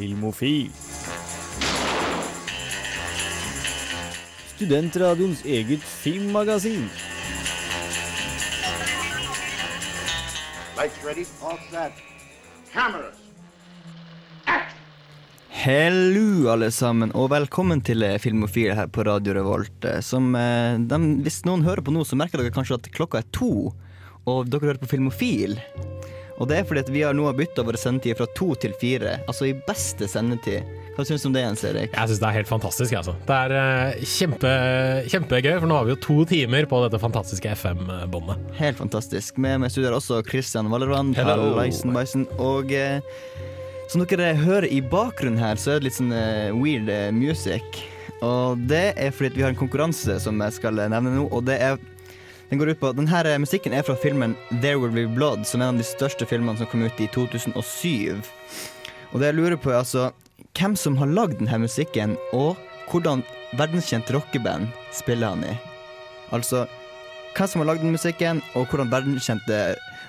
Filmofil. Studentradioens eget filmmagasin. Lights ready, all set. Cameras. Hello, alle sammen, og velkommen til eh, Filmofil her på Radio Revolt. Eh, Som, de, hvis noen hører på nå, så merker dere kanskje at klokka er to, og dere hører på Filmofil. Og det er fordi at vi har nå bytta våre sendetider fra to til fire, altså i beste sendetid. Hva syns du om det, Jens Erik? Jeg syns det er helt fantastisk. Altså. Det er eh, kjempe, kjempegøy, for nå har vi jo to timer på dette fantastiske FM-båndet. Helt fantastisk. Med meg studerer er også Christian Vallerand, Hello. Leisen Beisen, og eh, som dere hører i bakgrunnen her, så er det litt sånn uh, weird music. Og det er fordi vi har en konkurranse som jeg skal nevne nå, og det er den går ut på, Denne eh, musikken er fra filmen There Will Be Blood, som er en av de største filmene som kom ut i 2007. Og det jeg lurer på, er altså hvem som har lagd denne musikken, og hvordan verdenskjent rockeband spiller han i. Altså hva som har lagd den musikken, og hvordan verdenskjente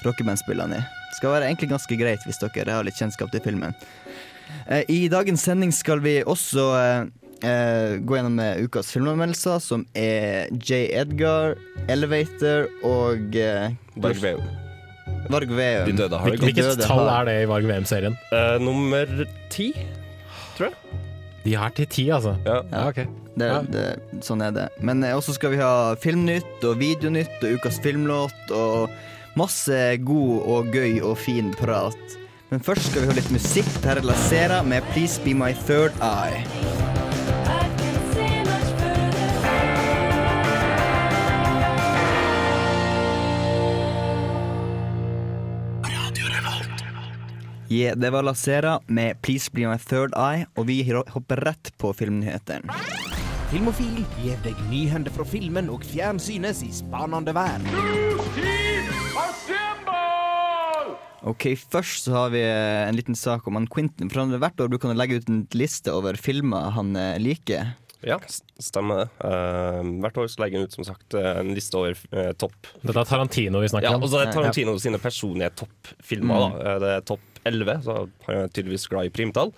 rockeband spiller han i. Det skal være egentlig ganske greit hvis dere har litt kjennskap til filmen. Eh, I dagens sending skal vi også eh, gå gjennom ukas filmanmeldelser, som er J. Edgar, Elevator og eh, Varg Veum. Varg Veum. De døde har det De. Hvilket døde tall er det i Varg VM-serien? Uh, nummer ti, tror jeg. De har til ti, altså. Ja. Ja, ok. Det, Ja. det, sånn er det. Men eh, også skal vi ha filmnytt og videonytt og ukas filmlåt og masse god og gøy og fin prat. Men først skal vi høre litt musikk. Her er Lacera med 'Please Be My Third Eye'. Yeah, det var Lacera med 'Please Be My Third Eye', og vi hopper rett på filmnyhetene. Filmofil gir deg nyhender fra filmen og fjernsynets i spanende verden. Ok, Først så har vi eh, en liten sak om han Quentin. For han Hvert år bruker han å legge ut en liste over filmer han eh, liker. Ja, stemmer det. Uh, hvert år så legger han ut som sagt en liste over uh, topp Dette er Tarantino vi snakker om. Ja, og så er Tarantino sine personlige toppfilmer. Mm. da. Det er topp 11, så han er tydeligvis glad i primtall.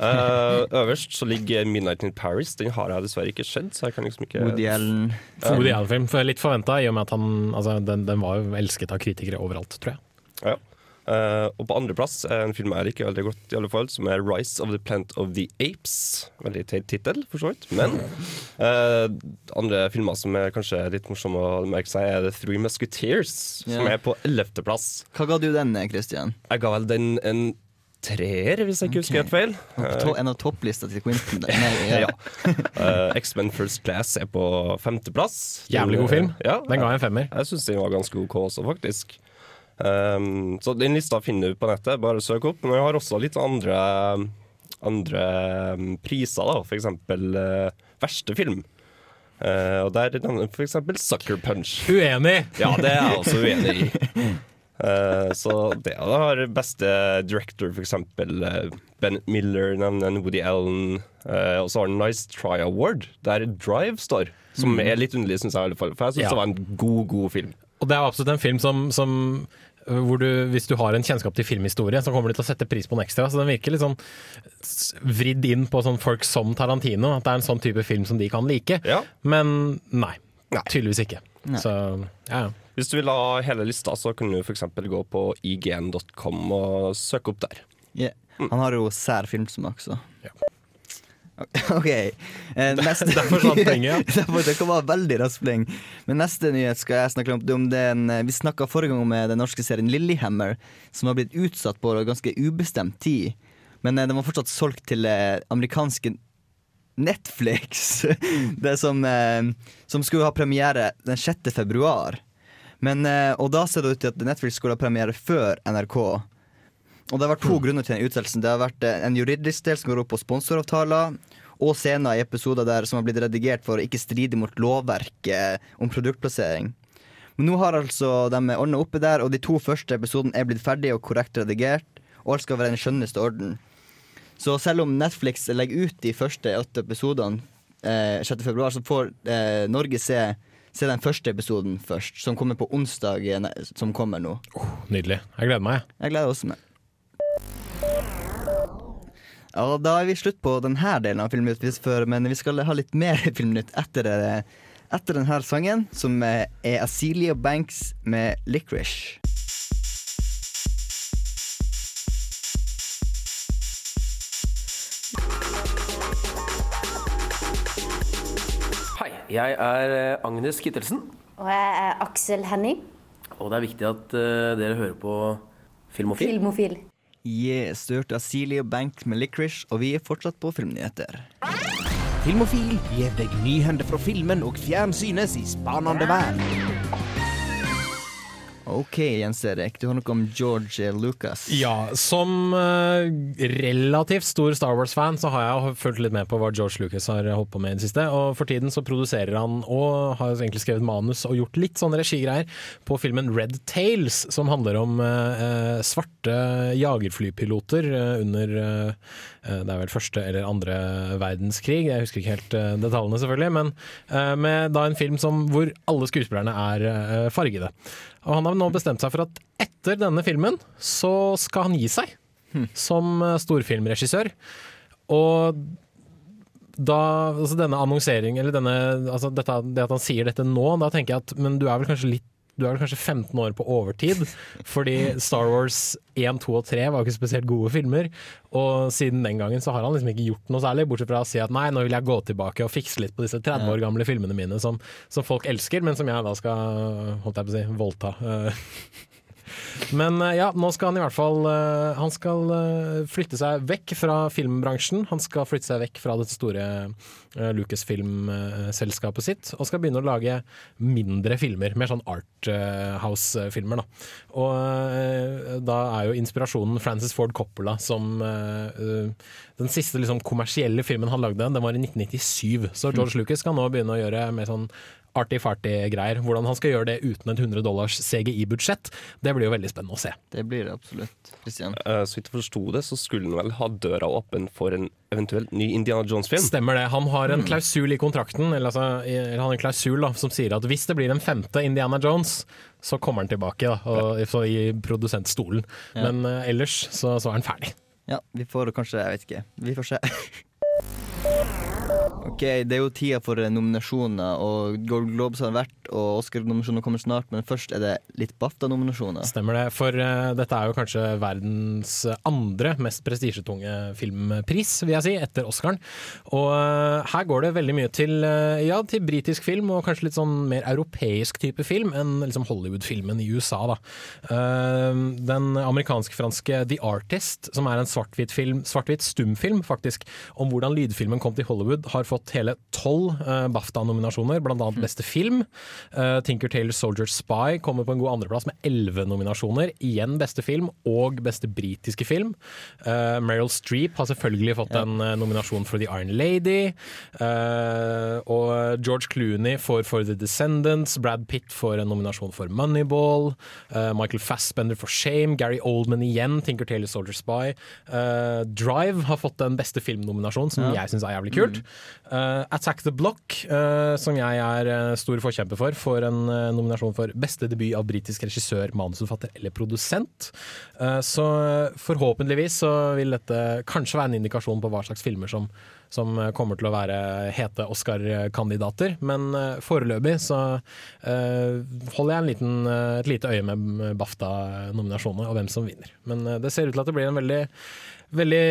Uh, øverst så ligger 'Midnight in Paris'. Den har jeg dessverre ikke sett, så jeg kan liksom ikke Woody Allen. Woody Allen-film. For Litt forventa, i og med at han altså, den, den var jo elsket av kritikere overalt, tror jeg. Ja. Eh, og på andreplass er en film jeg liker veldig godt, i alle fall, som er 'Rise of the Plant of the Apes'. Veldig teit tittel, for så vidt. Men uh, andre filmer som er kanskje litt morsomme å merke seg, er 'The Three Musketeers', som er på ellevteplass. Hva ga du den, eh, Christian? Jeg ga vel den en treer, hvis jeg ikke husker helt feil. To, en av topplista til Quentin. Nei, ja. uh, X-Men First Class er på femteplass. Jævlig god film. Ja, Den ga jeg en femmer. Jeg syns den var ganske OK også, faktisk. Um, så den lista finner du på nettet, bare søk opp. Men vi har også litt andre, andre um, priser, da. For eksempel eh, verste film. Uh, og der nevner for eksempel Sucker Punch. Uenig! Ja, det er jeg også uenig i. Uh, så det har beste director, for eksempel Ben Miller, nevner Woody Allen. og så har han Nice Try Award, der Drive står. Som er litt underlig, syns jeg. i hvert fall For jeg syns Ja. det var en god, god film. Og det er absolutt en film som, som øh, hvor du, Hvis du har en kjennskap til filmhistorie, så kommer du til å sette pris på den ekstra. Så den virker litt sånn vridd inn på sånn folk som Tarantino. At det er en sånn type film som de kan like. Ja. Men nei. Nei. Tydeligvis ikke. Så ja, ja. Hvis du vil ha hele lista, så kan du f.eks. gå på ign.com og søke opp der. Yeah. Han har jo sær filmsmak, så. Ja. OK. Eh, neste Der forsvant poenget, ja. Det kan være veldig raskt poeng. Men neste nyhet skal jeg snakke om. om den, eh, vi snakka forrige gang om eh, den norske serien Lillehammer, som har blitt utsatt på ganske ubestemt tid. Men eh, den var fortsatt solgt til eh, amerikanske Netflix. Det som, eh, som skulle ha premiere den 6. februar. Men, og da ser det ut til at Netflix skulle ha premiere før NRK. Og det har vært to grunner til den utsettelsen. Det har vært eh, en juridisk del som går opp på sponsoravtaler, og scener i episoder der som har blitt redigert for å ikke stride mot lovverket om produktplassering. Men nå har altså de ordna oppe der, og de to første episodene er blitt ferdige og korrekt redigert, og alt skal være i den skjønneste orden. Så selv om Netflix legger ut de første åtte episodene eh, 6.2, så får eh, Norge se, se den første episoden først, som kommer på onsdag eh, som kommer nå. Nydelig. Jeg gleder meg. Jeg gleder også meg. Ja, da er vi slutt på denne delen av Filmnytt, men vi skal ha litt mer Filmnytt etter, eh, etter denne sangen, som er Azealia Banks med 'Licorice'. Hei, jeg er eh, Agnes Kittelsen, Og jeg er Aksel Henning, og det er viktig at eh, dere hører på Filmofil. filmofil. Yes, du hørte og Banks med 'Licorice', og vi er fortsatt på Filmnyheter. Filmofil gir deg nyhender fra filmen og fjernsynets i spanende verden. Ok, Jens Erik, du har noe om George Lucas. Ja, som uh, relativt stor Star Wars-fan så har jeg fulgt litt med på hva George Lucas har holdt på med i det siste. Og for tiden så produserer han og har egentlig skrevet manus og gjort litt sånne regigreier på filmen Red Tails, som handler om eh, svarte jagerflypiloter under eh, det er vel første eller andre verdenskrig, jeg husker ikke helt detaljene selvfølgelig, men med da en film som, hvor alle skuespillerne er fargede. Og han har nå bestemt seg for at etter denne filmen så skal han gi seg som eh, storfilmregissør. Og da, altså denne annonseringen, eller denne, altså dette, det at han sier dette nå, da tenker jeg at men du er vel kanskje litt du er vel kanskje 15 år på overtid, fordi Star Wars 1, 2 og 3 var jo ikke spesielt gode filmer. Og siden den gangen så har han liksom ikke gjort noe særlig, bortsett fra å si at nei, nå vil jeg gå tilbake og fikse litt på disse 30 år gamle filmene mine som, som folk elsker, men som jeg da skal holdt jeg på å si, voldta. Men eh, ja, nå skal han i hvert fall eh, Han skal eh, flytte seg vekk fra filmbransjen. Han skal flytte seg vekk fra dette store Lucasfilm-selskapet sitt, og skal begynne å lage mindre filmer. Mer sånn Arthouse-filmer, da. Og da er jo inspirasjonen Francis Ford Coppola som Den siste liksom, kommersielle filmen han lagde, den var i 1997. Så George Lucas skal nå begynne å gjøre mer sånn arty-farty-greier. Hvordan han skal gjøre det uten et 100 dollars CGI-budsjett, det blir jo veldig spennende å se. Det blir det absolutt. Christian. Uh, så vidt jeg forsto det, så skulle han vel ha døra åpen for en eventuelt ny Indiana Jones-film. Stemmer det. Han har en klausul i kontrakten eller altså, eller han har en klausul da, som sier at hvis det blir en femte Indiana Jones, så kommer han tilbake da, og, så i produsentstolen. Ja. Men uh, ellers så, så er han ferdig. Ja, vi får kanskje Jeg vet ikke. Vi får se. Ok, Det er jo tida for nominasjoner, og Gold Globes har vært, og Oscar-nominasjoner kommer snart, men først er det litt BAFTA-nominasjoner. Stemmer det. For uh, dette er jo kanskje verdens andre mest prestisjetunge filmpris, vil jeg si, etter Oscaren. Og uh, her går det veldig mye til, uh, ja, til britisk film, og kanskje litt sånn mer europeisk type film enn liksom Hollywood-filmen i USA, da. Den amerikansk-franske The Artist, som er en svart-hvitt svart-hvitt stumfilm, faktisk, om hvordan lydfilmen kom til Hollywood, har fått hele tolv eh, BAFTA-nominasjoner, blant annet beste film. Uh, Tinker Tailor Soldier Spy kommer på en god andreplass med elleve nominasjoner. Igjen beste film og beste britiske film. Uh, Meryl Streep har selvfølgelig fått en eh, nominasjon for The Iron Lady. Og George Clooney får for The Descendants. Brad Pitt får en nominasjon for Moneyball. Michael Fassbender for Shame. Gary Oldman igjen, Tinker Tailor Soldier Spy. Drive har fått den beste filmnominasjonen, som Ja. jeg syns er jævlig kult. Uh, Attack the Block, uh, som jeg er uh, stor forkjemper for, får en nominasjon for beste debut av britisk regissør, manusforfatter eller produsent. Så forhåpentligvis så vil dette kanskje være en indikasjon på hva slags filmer som, som kommer til å være hete Oscar-kandidater. Men foreløpig så holder jeg en liten, et lite øye med BAFTA-nominasjonene og hvem som vinner. Men det ser ut til at det blir en veldig veldig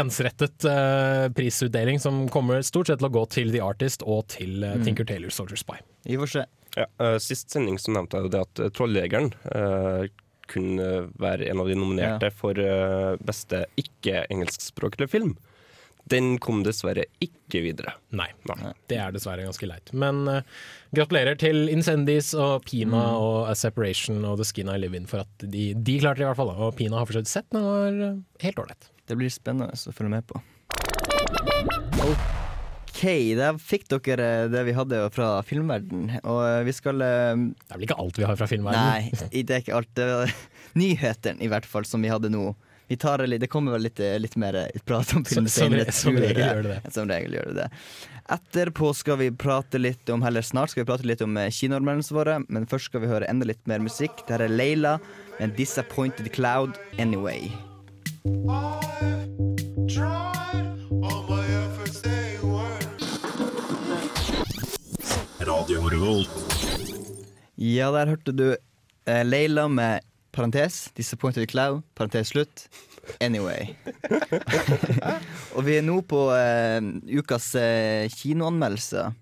ensrettet uh, prisutdeling som kommer stort sett til å gå til The Artist og til eh, Tinker Tailor Soldier Spy. Vi får se. Ja, uh, Sist sending så nevnte jeg jo det at uh, Trolljegeren eh, kunne være en av de nominerte for eh, beste ikke-engelskspråklige film. Den kom dessverre ikke videre. Nei, Nei. det er dessverre ganske leit. Men gratulerer til Incendies og Pina og A Separation og The Skin I Live In for at de, de klarte det i hvert fall. Og Pina har for så vidt sett den, det var helt ålreit. Det blir spennende å følge med på. OK, der fikk dere det vi hadde fra filmverden. Og eh, vi skal eh, Det er vel ikke alt vi har fra filmverden? Nei, det er ikke alt. Nyhetene i hvert fall som vi hadde nå. Vi tar det litt, det kommer vel litt, litt mer prat om film Som- som som regel gjør det det. Som regel gjør det det. Etterpå skal vi prate litt om Heller snart skal vi prate litt om eh, kinoanmeldelsene våre, men først skal vi høre enda litt mer musikk. Dette er Leila med 'Disappointed Cloud Anyway'. Ja, der hørte du eh, Leila med parentes, disappointed clown, parentes slutt. Anyway. og vi er nå på eh, ukas eh, kinoanmeldelser.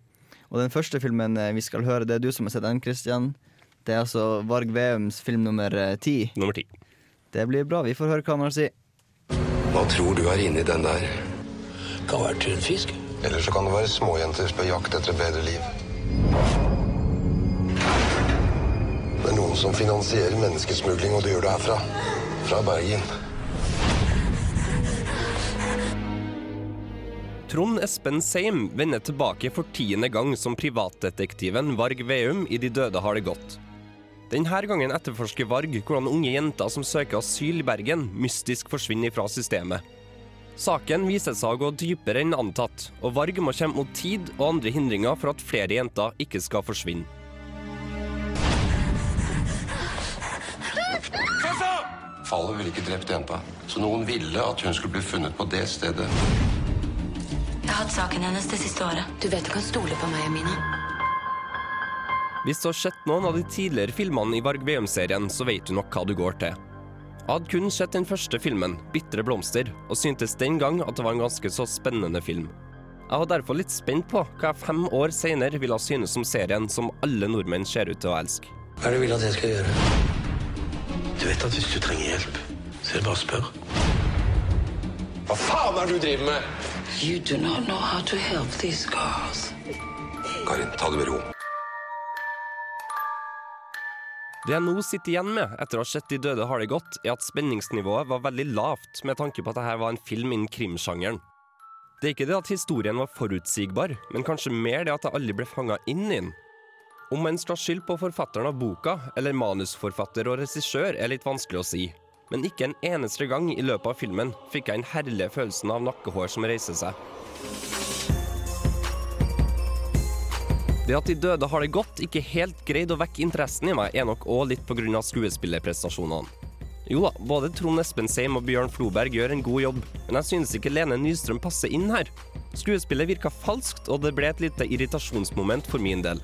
Og den første filmen eh, vi skal høre, det er du som har sett den, Christian. Det er altså Varg Veums film nummer eh, ti. Nummer ti. Det blir bra. Vi får høre hva han har å si. Hva tror du er inni den der? Kan være tunfisk. Eller så kan det være småjenter på jakt etter et bedre liv. Det er noen som finansierer menneskesmugling, og de gjør det herfra. Fra Bergen. Trond Espen Seim vender tilbake for tiende gang som privatdetektiven Varg Veum i De døde har det godt. Denne gangen etterforsker Varg hvordan unge jenter som søker asyl i Bergen, mystisk forsvinner fra systemet. Saken viser seg å gå dypere enn antatt, og Varg må kjempe mot tid og andre hindringer for at flere jenter ikke skal forsvinne. Fallet ville ikke drept jenta, så noen ville at hun skulle bli funnet på det stedet. Jeg har hatt saken hennes det siste året. Du vet du kan stole på meg, Amina. Hvis du har sett noen av de tidligere filmene i Varg Veum-serien, så vet du nok hva du går til. Jeg hadde kun sett den første filmen, 'Bitre blomster', og syntes den gang at det var en ganske så spennende film. Jeg var derfor litt spent på hva jeg fem år senere ville synes om serien som alle nordmenn ser ut til å elske. Hva er det du vil at jeg skal gjøre? Du vet at hvis du trenger hjelp, så er det bare å spørre. Hva faen er det du driver med? You do not know how to help these girls. Karin, ta det med ro. Det jeg nå sitter igjen med etter å ha sett De døde har det godt, er at spenningsnivået var veldig lavt med tanke på at dette var en film innen krimsjangeren. Det er ikke det at historien var forutsigbar, men kanskje mer det at jeg aldri ble fanga inn i den. Om man skal skylde på forfatteren av boka, eller manusforfatter og regissør, er litt vanskelig å si. Men ikke en eneste gang i løpet av filmen fikk jeg den herlige følelsen av nakkehår som reiser seg. Det at de døde har det godt, ikke helt greid å vekke interessen i meg, er nok òg litt pga. skuespillerprestasjonene. Jo da, både Trond Espen Seim og Bjørn Floberg gjør en god jobb, men jeg synes ikke Lene Nystrøm passer inn her. Skuespillet virka falskt, og det ble et lite irritasjonsmoment for min del.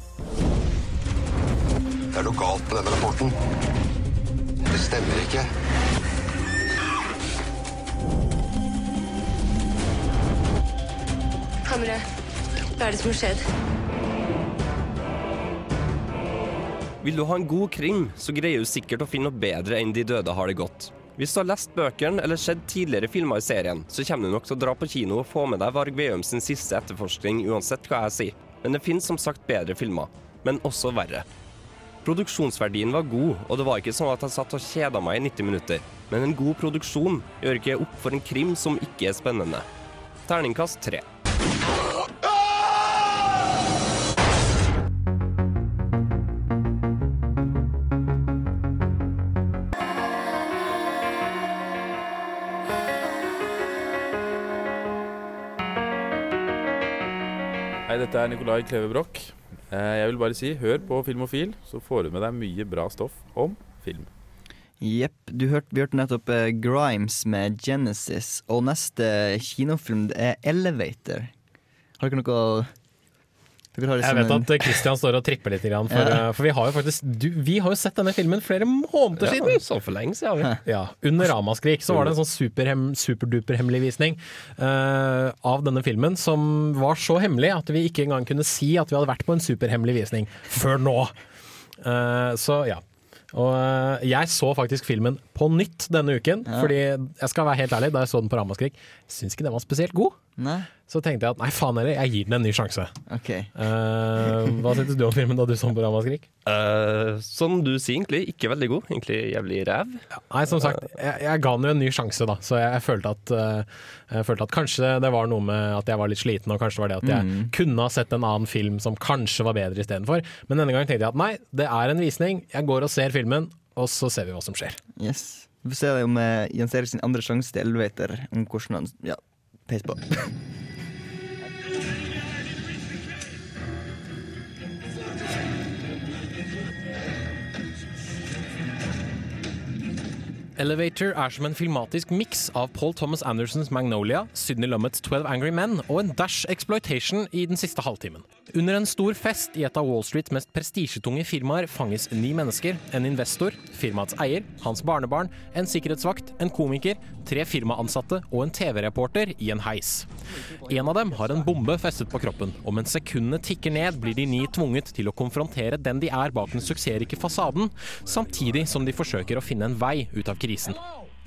Det er noe galt med denne rapporten. Det stemmer ikke. Kamera, hva er det som har skjedd? Vil du ha en god krim, så greier du sikkert å finne noe bedre enn De døde har det godt. Hvis du har lest bøkene eller sett tidligere filmer i serien, så kommer du nok til å dra på kino og få med deg Varg Veum sin siste etterforskning uansett hva jeg sier. Men det finnes som sagt bedre filmer. Men også verre. Produksjonsverdien var god, og det var ikke sånn at jeg satt og kjeda meg i 90 minutter. Men en god produksjon gjør ikke opp for en krim som ikke er spennende. Terningkast tre. Hei, dette er Nicolai Kleve Broch. Eh, Jeg vil bare si, hør på Filmofil, så får du med deg mye bra stoff om film. Jepp. Du hørte, vi hørte nettopp eh, Grimes med Genesis, og neste kinofilm er Elevator. Har dere noe Jeg liksom vet at eh, Christian står og tripper litt, grann, for, Ja. eh, for vi har jo faktisk du, Vi har jo sett denne filmen flere måneder Ja, siden! så for lenge siden har vi. Ja, Under Ramaskrik så var det en sånn superhem, superduper hemmelig visning uh, av denne filmen, som var så hemmelig at vi ikke engang kunne si at vi hadde vært på en superhemmelig visning før nå. Uh, så ja. Og jeg så faktisk filmen på nytt denne uken, Ja. fordi jeg skal være helt ærlig, da jeg så den på Ramaskrik, syns ikke den var spesielt god. Nei? Så tenkte jeg at nei, faen heller, jeg gir den en ny sjanse. OK. Uh, hva syntes du om filmen da du så på Ramaskrik? Uh, som du sier, egentlig ikke veldig god. Egentlig jævlig ræv. Nei, som sagt, jeg, jeg ga den jo en ny sjanse, da. Så jeg, jeg, følte at, uh, jeg følte at kanskje det var noe med at jeg var litt sliten, og kanskje det var det at jeg Mm. kunne ha sett en annen film som kanskje var bedre istedenfor. Men denne gangen tenkte jeg at nei, det er en visning. Jeg går og ser filmen, og så ser vi hva som skjer. Yes. Vi får se om Jens Erik sin andre sjanse til Elevator, om hvordan han Ja, Facebook. Elevator er som en filmatisk miks av Paul Thomas Andersons Magnolia, Sydney Lummets 12 Angry Men og en dash exploitation i den siste halvtimen. Under en stor fest i et av Wall Streets mest prestisjetunge firmaer fanges ni mennesker, en investor, firmaets eier, hans barnebarn, en sikkerhetsvakt, en komiker, tre firmaansatte og en TV-reporter i en heis. En av dem har en bombe festet på kroppen, og mens sekundene tikker ned, blir de ni tvunget til å konfrontere den de er bak den suksessrike fasaden, samtidig som de forsøker å finne en vei ut av krisen.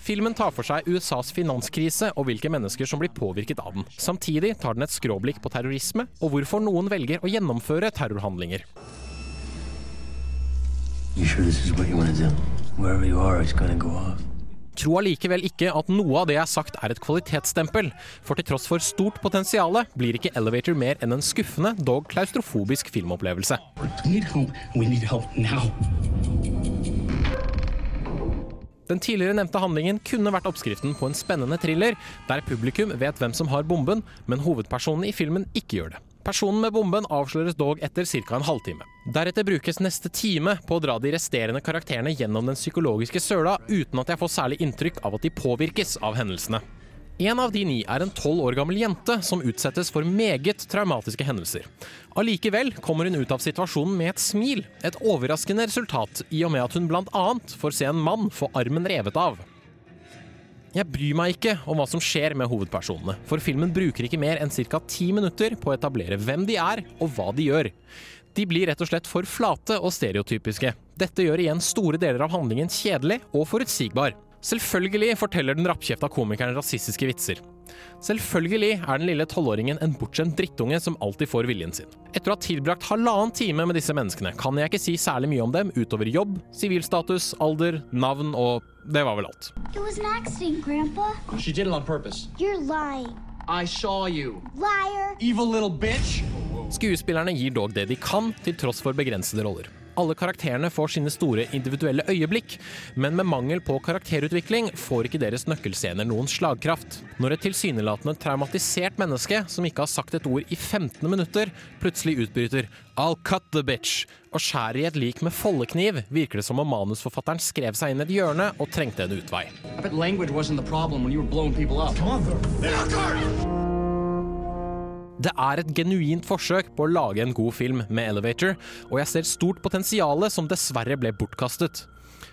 Filmen tar for seg USAs finanskrise og hvilke mennesker som blir påvirket av den. Samtidig tar den et skråblikk på terrorisme og hvorfor noen velger å gjennomføre terrorhandlinger. Tro allikevel ikke at noe av det jeg har sagt er et kvalitetsstempel, for til tross for stort potensial blir ikke Elevator mer enn en skuffende, dog klaustrofobisk filmopplevelse. We need help. We need help now. Den tidligere nevnte handlingen kunne vært oppskriften på en spennende thriller, der publikum vet hvem som har bomben, men hovedpersonen i filmen ikke gjør det. Personen med bomben avsløres dog etter ca. en halvtime. Deretter brukes neste time på å dra de resterende karakterene gjennom den psykologiske søla, uten at jeg får særlig inntrykk av at de påvirkes av hendelsene. En av de ni er en tolv år gammel jente som utsettes for meget traumatiske hendelser. Allikevel kommer hun ut av situasjonen med et smil, et overraskende resultat, i og med at hun bl.a. får se en mann få armen revet av. Jeg bryr meg ikke om hva som skjer med hovedpersonene, for filmen bruker ikke mer enn ca. ti minutter på å etablere hvem de er og hva de gjør. De blir rett og slett for flate og stereotypiske. Dette gjør igjen store deler av handlingen kjedelig og forutsigbar. Selvfølgelig forteller den rappkjefta komikeren rasistiske vitser. Selvfølgelig er den lille tolvåringen en bortskjemt drittunge som alltid får viljen sin. Etter å ha tilbrakt halvannen time med disse menneskene, kan jeg ikke si særlig mye om dem utover jobb, sivilstatus, alder, navn og det var vel alt. It was an accident, Grandpa. She did it on purpose. You're lying. I saw you. Liar. Evil little bitch. Skuespillerne gir dog det de kan, til tross for begrensede roller. Alle karakterene får sine store individuelle øyeblikk, men med mangel på karakterutvikling får ikke deres nøkkelscener noen slagkraft. Når et tilsynelatende traumatisert menneske som ikke har sagt et ord i 15 minutter, plutselig utbryter 'I'll cut the bitch' og skjærer i et lik med foldekniv, virker det som om manusforfatteren skrev seg inn i et hjørne og trengte en utvei. I bet Det er et genuint forsøk på å lage en god film med Elevator, og jeg ser stort potensial som dessverre ble bortkastet.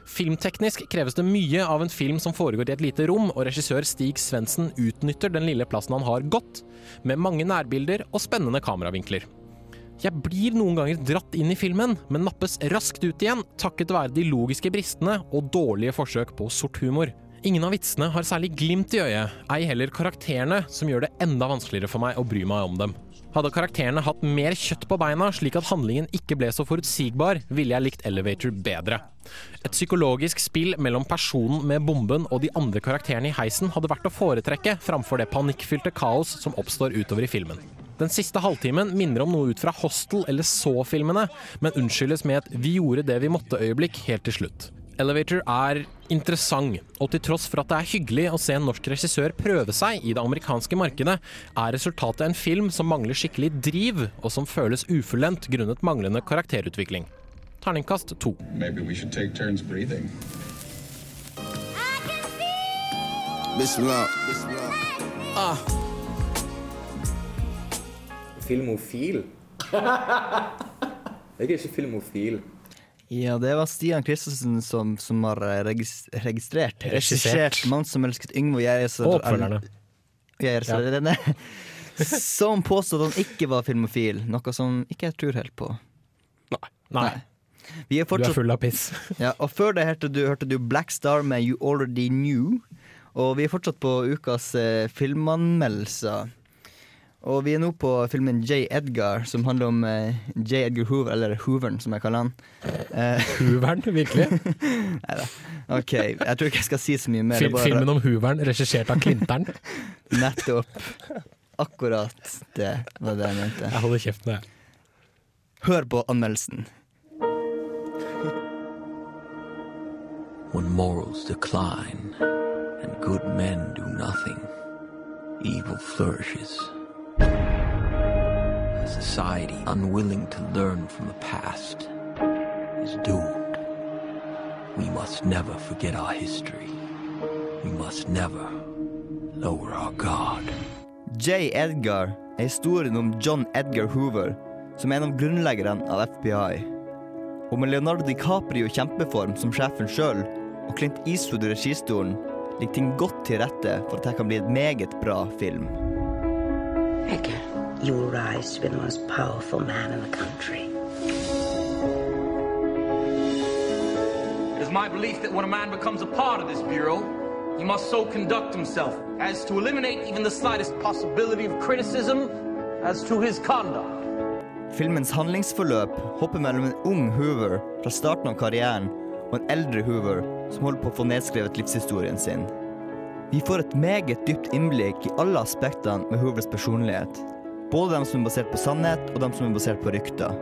Filmteknisk kreves det mye av en film som foregår i et lite rom, og regissør Stig Svendsen utnytter den lille plassen han har godt, med mange nærbilder og spennende kameravinkler. Jeg blir noen ganger dratt inn i filmen, men nappes raskt ut igjen takket være de logiske bristene og dårlige forsøk på sort humor. Ingen av vitsene har særlig glimt i øyet, ei heller karakterene, som gjør det enda vanskeligere for meg å bry meg om dem. Hadde karakterene hatt mer kjøtt på beina, slik at handlingen ikke ble så forutsigbar, ville jeg likt Elevator bedre. Et psykologisk spill mellom personen med bomben og de andre karakterene i heisen hadde vært å foretrekke framfor det panikkfylte kaos som oppstår utover i filmen. Den siste halvtimen minner om noe ut fra Hostel eller Så-filmene, men unnskyldes med et 'vi gjorde det vi måtte'-øyeblikk helt til slutt. Elevator er interessant, og til tross for at det er hyggelig å se en norsk regissør prøve seg i det amerikanske markedet, er resultatet en film som mangler skikkelig driv, og som føles ufullendt grunnet manglende karakterutvikling. Terningkast to. Maybe we should take turns breathing. Bismillah. Ah. Filmofil? Jeg er ikke filmofil. Ja, det var Stian Christensen som, som har regis registrert Regissert. 'Mann som elsket Yngve jeg er Og oppfølgerne. Jeg er så Ja. Som påstod han ikke var filmofil, noe som ikke jeg tror helt på. Nei. Vi er Du er full av piss. ja, og før det hørte du, hørte du Black Star med You Already Knew. Og vi er fortsatt på ukas eh, filmanmeldelser. Og vi er nå på filmen J. Edgar, som handler om eh, J. Edgar Hoover, eller Hooveren, som jeg kaller han. Eh, Hooveren, virkelig? Neida. OK, jeg tror ikke jeg skal si så mye mer. Fil bare- filmen om Hooveren, regissert av Klinteren. Nettopp. Akkurat det var det jeg mente. Jeg holder kjeft med det. Hør på anmeldelsen. When morals decline and good men do nothing, evil flourishes. A society unwilling to learn from the past is doomed. We must never forget our history. We must never lower our guard. J. Edgar er historien om John Edgar Hoover, som er en av grunnleggerne av FBI. Og med Leonardo DiCaprio i kjempeform som sjefen sjøl, og Clint Eastwood i registolen, ligger ting godt til rette for at dette kan bli et meget bra film. Edgar, you will rise to be the most powerful man in the country. It is my belief that when a man becomes a part of this bureau, he must so conduct himself as to eliminate even the slightest possibility of criticism as to his conduct. Filmens handlingsforløp hopper mellom en ung Hoover fra starten av karrieren og en eldre Hoover som holder på å få nedskrevet livshistorien sin. Vi får et meget dypt innblikk i alle aspektene med Hoovers personlighet. Både dem som er basert på sannhet, og dem som er basert på rykter.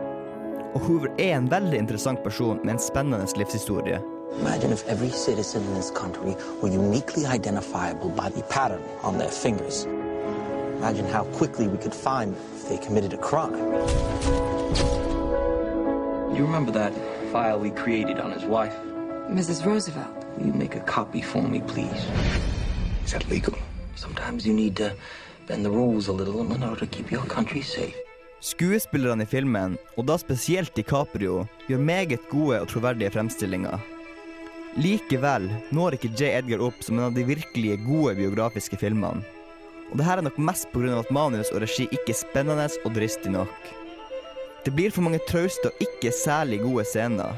Og Hoover er en veldig interessant person med en spennende livshistorie. Imagine if every citizen in this country were uniquely identifiable by the pattern on their fingers. Imagine how quickly we could find if they committed a crime. You remember that file we created on his wife? Mrs. Roosevelt. Will you make a copy for me, please? Is that legal? Sometimes you need to bend the rules a little in order to keep your country safe. Skuespillerne i filmen, og da spesielt DiCaprio, gjør meget gode og troverdige fremstillinger. Likevel når ikke J. Edgar opp som en av de virkelige gode biografiske filmene. Og det her er nok mest pga. at manus og regi ikke er spennende og dristig nok. Det blir for mange trauste og ikke særlig gode scener.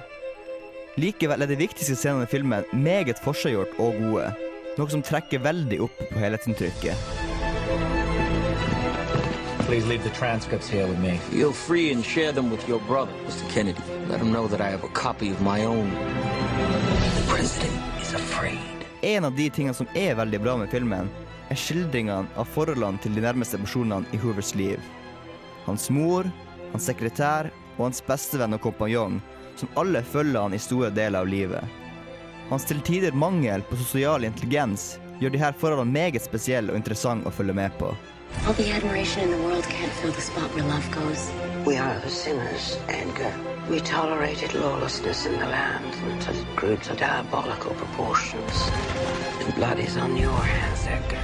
Likevel er de viktigste scenene i filmen meget forseggjort og gode, noe som trekker veldig opp på helhetsinntrykket. Please leave the transcripts here with me. Feel free and share them with your brother, Mr. Kennedy. Let him know that I have a copy of my own. The president is afraid. En av de tingene som er veldig bra med filmen, er skildringene av forholdene til de nærmeste personene i Hoovers liv. Hans mor, hans sekretær og hans bestevenn og kompanjong, som alle følger han i store deler av livet. Hans til tider mangel på sosial intelligens gjør disse forholdene meget spesielle og interessante å følge med på. All the admiration in the world can't fill the spot where love goes. We are the sinners, Edgar. We tolerated lawlessness in the land until it grew to diabolical proportions. And blood is on your hands, Edgar.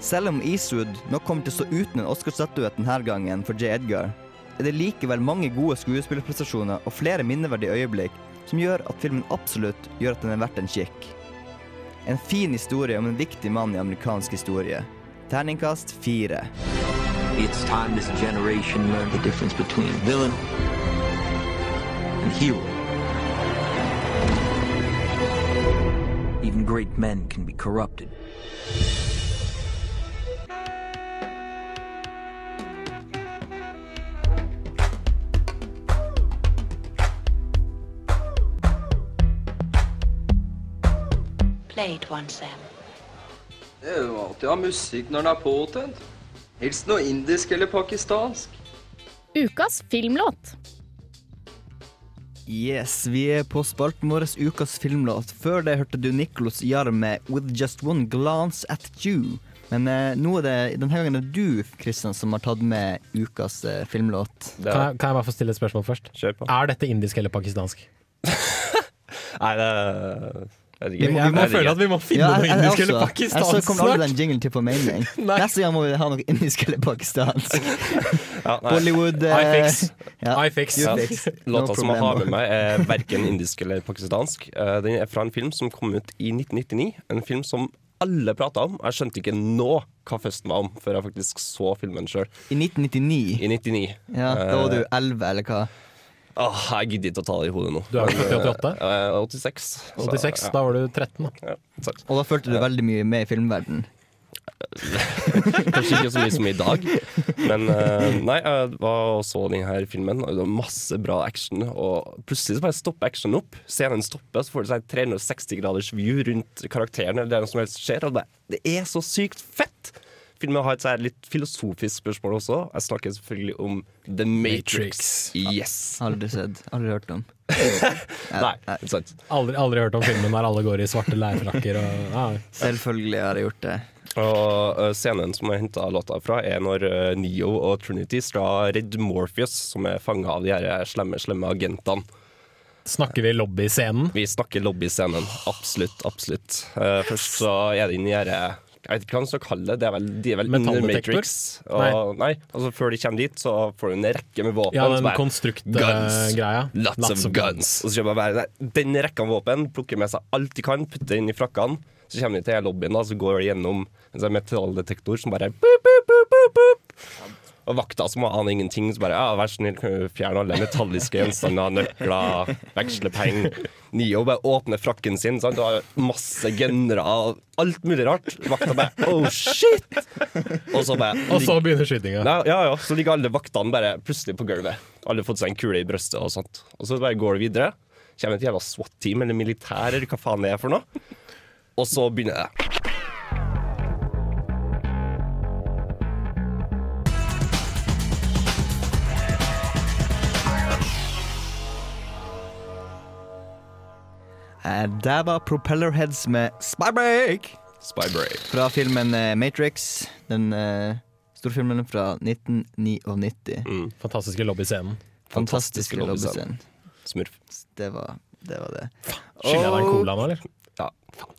Selv om Eastwood nok kommer til å stå uten en Oscar-statuett denne gangen for J. Edgar, er det likevel mange gode skuespillerprestasjoner og flere minneverdige øyeblikk som gjør at filmen absolutt gjør at den er verdt en kikk. En fin historie om en viktig mann i amerikansk historie. Terningkast fire. It's time this generation learned the difference between villain and hero. Even great men can be corrupted. Play one, Sam. Det er jo alltid å ha musikk når den er påtent. Helst noe indisk eller pakistansk. Ukas filmlåt. Yes, vi er på spalten vår Ukas filmlåt. Før det hørte du Nicholas Jarm med 'With Just One Glance at You'. Men eh, nå er det denne gangen er det du Kristian, som har tatt med ukas eh, filmlåt. Kan jeg, kan jeg bare få stille et spørsmål først? Kjør på. Er dette indisk eller pakistansk? Nei, det Vi må- vi må føle at vi må finne noe jeg- jeg indisk eller pakistansk Jeg så kommer aldri den jinglen til på få mening. Neste gang må vi ha noe indisk eller pakistansk. Ja. Bollywood eh, iFix. ja, iFix. you Ja, fix. Låta No som jeg har med meg, er verken indisk eller pakistansk. Eh, Den er fra en film som kom ut i 1999. En film som alle prata om. Jeg skjønte ikke nå hva festen var om, før jeg faktisk så filmen sjøl. I 1999. I 99. Ja, da var du 11, eller hva? Åh, jeg gidder ikke å ta det i hodet nå. Du er jo født i 88? Eh, 86. så, 86, ja. da var du 13. da Ja, Og da følte du veldig mye med i filmverdenen? Kanskje ikke så mye som i dag. Men eh, nei, jeg var og så denne filmen. Og det var masse bra action. Og plutselig så bare stopper actionen opp. Scenen stopper, så får du seg 360 graders view rundt karakteren. Eller det som helst skjer Og det, det er så sykt fett! Filmen har et litt filosofisk spørsmål også. Jeg snakker selvfølgelig om The Matrix. Yes! Aldri sett. Aldri hørt om. Nei, ikke sant. Aldri, aldri hørt om filmen der alle går i svarte leirfrakker og ja. Selvfølgelig har jeg gjort det. Og eh, scenen som jeg henta låta fra, er når eh, Neo og Trinity skal redde Morpheus, som er fanga av de her slemme, slemme agentene. Snakker vi lobbyscenen? Vi snakker lobbyscenen. Absolutt, absolutt. Eh, først så er det inni her Jeg vet ikke hva man skal kalle det. det er vel, de er vel under Matrix. Og, nei. altså Før de kommer dit, så får du en rekke med våpen. Ja, den konstrukt-greia. Lots, Lots of guns. Og så kommer bare nei, den rekka med våpen, plukker med seg alt de kan, putter inn i frakkene. Så kommer de til lobbyen, da, så går de gjennom en sånn metalldetektor som bare boop, boop, boop, boop, boop. Og vakta som aner ingenting, så bare ja, vær snill, fjerne alle metalliske gjenstander, nøkler, veksle penger. Nio bare åpner frakken sin, sant? du har masse gennere, alt mulig rart. Vakta bare oh shit! Og så bare Og så begynner skytinga. Ja, ja, så ligger alle vaktene bare plutselig på gulvet. Alle har fått seg en kule i brøstet og sånt. Og så bare går det videre. Kommer et jævla SWAT-team eller militær eller hva faen det er for noe. Og så begynner det. Der var Propellerheads med Spybreak Spybreak. fra filmen eh, Matrix. Den uh, storfilmen fra 1999. Fantastiske lobbyscenen. Fantastiske lobbyscenen. lobbyscenen. Smurf. Det var det. Var det. Skylder jeg deg en cola nå, eller? Ja,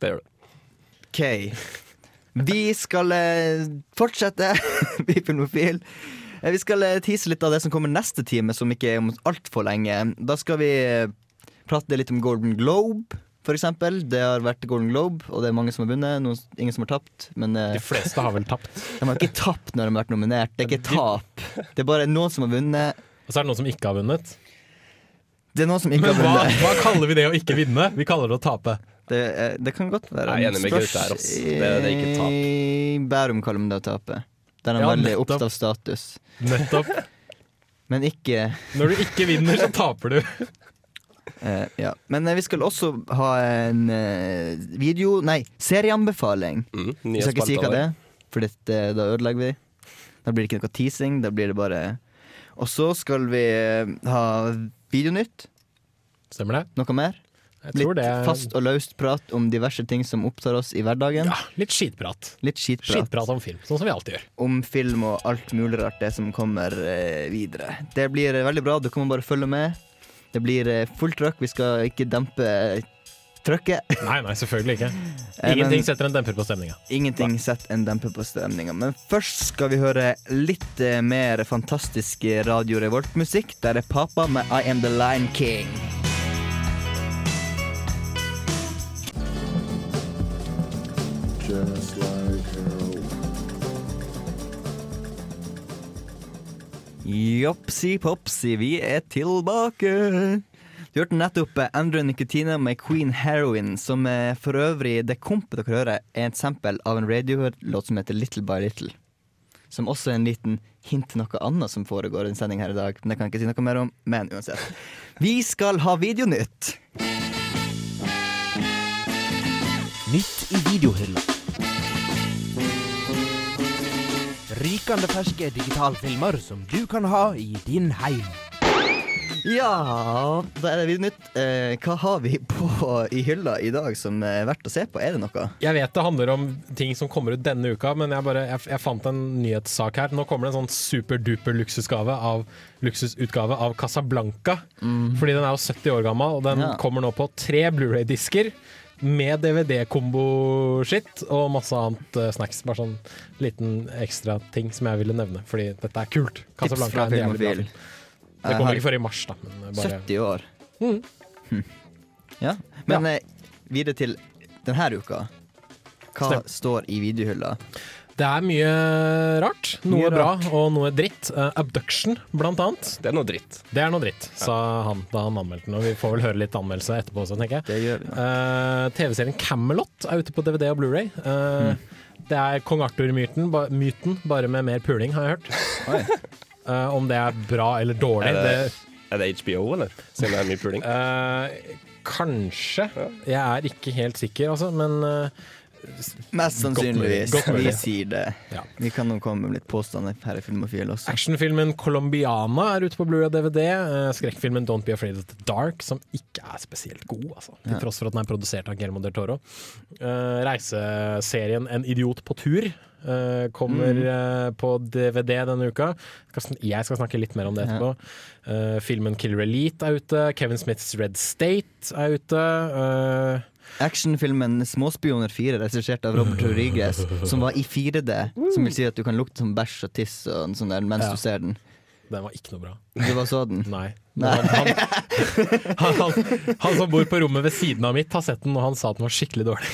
det gjør du. OK. Vi skal uh, fortsette Vi Filmofil. Eh, Vi skal eh, tease litt av det som kommer neste time, som ikke er om altfor lenge. Da skal vi eh, prate litt om Golden Globe, for eksempel. Det har vært Golden Globe, og det er mange som har vunnet. Noen, ingen som har tapt. Men eh, De fleste har vel tapt. de har ikke tapt når de har vært nominert. Det er ikke tap. Det er bare noen som har vunnet. Og så er det noen som ikke har vunnet. Det er noen som ikke Men har hva, vunnet. hva kaller vi det å ikke vinne? Vi kaller det å tape. Det, eh, det kan godt være. Jeg er enig med Gaute her, altså. Det- det er ikke tap. Bærum kaller man det å tape. Der er han Ja, veldig opptatt av status. Nettopp. Men ikke Når du ikke vinner, så taper du. Eh, Ja. Men uh, vi skal også ha en uh, video Nei, serieanbefaling. Mm, Vi skal ikke si hva det er, for dette, da ødelegger vi. Da blir det ikke noe teasing. Da blir det bare Og så skal vi ha videonytt. Stemmer det? Noe mer? Jeg tror Litt det er fast og løst prat om diverse ting som opptar oss i hverdagen. ja, litt skitprat. Litt skitprat. Skitprat om film, sånn som vi alltid gjør. Om film og alt mulig rart, det som kommer videre. Det blir veldig bra. Du kan bare følge med. Det blir eh, fullt trøkk. Vi skal ikke dempe eh, trøkket. Nei, nei, selvfølgelig ikke. Eh, Ingenting setter en demper på stemninga. Ingenting setter en demper på stemninga. Men først skal vi høre litt mer fantastisk Radio Revolt-musikk. Der er Papa med I Am The Lion King. Just Jopsi-popsi, vi er tilbake. Du hørte nettopp eh, Andrew Nicotina med Queen Heroin, som eh, for øvrig det kompet dere hører, er et eksempel av en Radiohead-låt som heter Little by Little. Som også er en liten hint til noe annet som foregår i en sending her i dag. Men det kan jeg ikke si noe mer om. Men uansett. Vi skal ha Videonytt. Nytt i videohylla. Rykende ferske digitalfilmer som du kan ha i din heim. Ja, da er det Videonytt. Eh, hva har vi på i hylla i dag som er verdt å se på? Er det noe? Jeg vet det handler om ting som kommer ut denne uka, men jeg, bare, jeg, jeg fant en nyhetssak her. Nå kommer det en sånn superduper luksusgave av, luksusutgave av Casablanca. Fordi den er jo 70 år gammel, og den Ja. kommer nå på tre Blu-ray-disker. Med DVD-kombo-shit og masse annet uh, snacks. Bare sånn liten ekstra ting som jeg ville nevne, fordi dette er kult. Casablanca er en jævlig bra film. Det kommer ikke før i mars, da. Men eh, bare 70 år. Mm. Hm. Ja. Men ja. videre til denne uka. Hva Stem. står i videohylla? Det er mye rart. Noe Mye bra rart. og noe dritt. Uh, abduction, blant annet. Det er noe dritt. Det er noe dritt, sa han da han anmeldte den. Og vi får vel høre litt anmeldelse etterpå også, tenker jeg. Det gjør vi. Uh, TV-serien Camelot er ute på DVD og Blu-ray. Eh, Det er kong Arthur-myten, ba myten, bare med mer puling, har jeg hørt. Eh, om det er bra eller dårlig, Er det, det, er det HBO, eller? Siden det er mye puling. eh, Kanskje. Jeg er ikke helt sikker, altså, men Mest sannsynligvis. Godt mulig. Vi sier det. Ja. Vi kan nå komme med litt påstander her i Filmofil også. Actionfilmen Colombiana er ute på Blu-ray og DVD. Eh, Skrekkfilmen Don't Be Afraid of the Dark, som ikke er spesielt god, altså. til tross for at den er produsert av Guillermo del Toro. Eh, reiseserien En idiot på tur Uh, kommer Mm. uh, på DVD denne uka. Jeg skal snakke litt mer om det etterpå. Eh, filmen Killer Elite er ute. Kevin Smiths Red State er ute. Actionfilmen 'Småspioner 4', regissert av Robert Rodriguez, som var i 4D. Som vil si at du kan lukte som bæsj og tiss og sånn der mens Ja. du ser den. Den var ikke noe bra. Du var så den? Nei. Nei. Han, han, han, han som bor på rommet ved siden av mitt, har sett den, og han sa at den var skikkelig dårlig.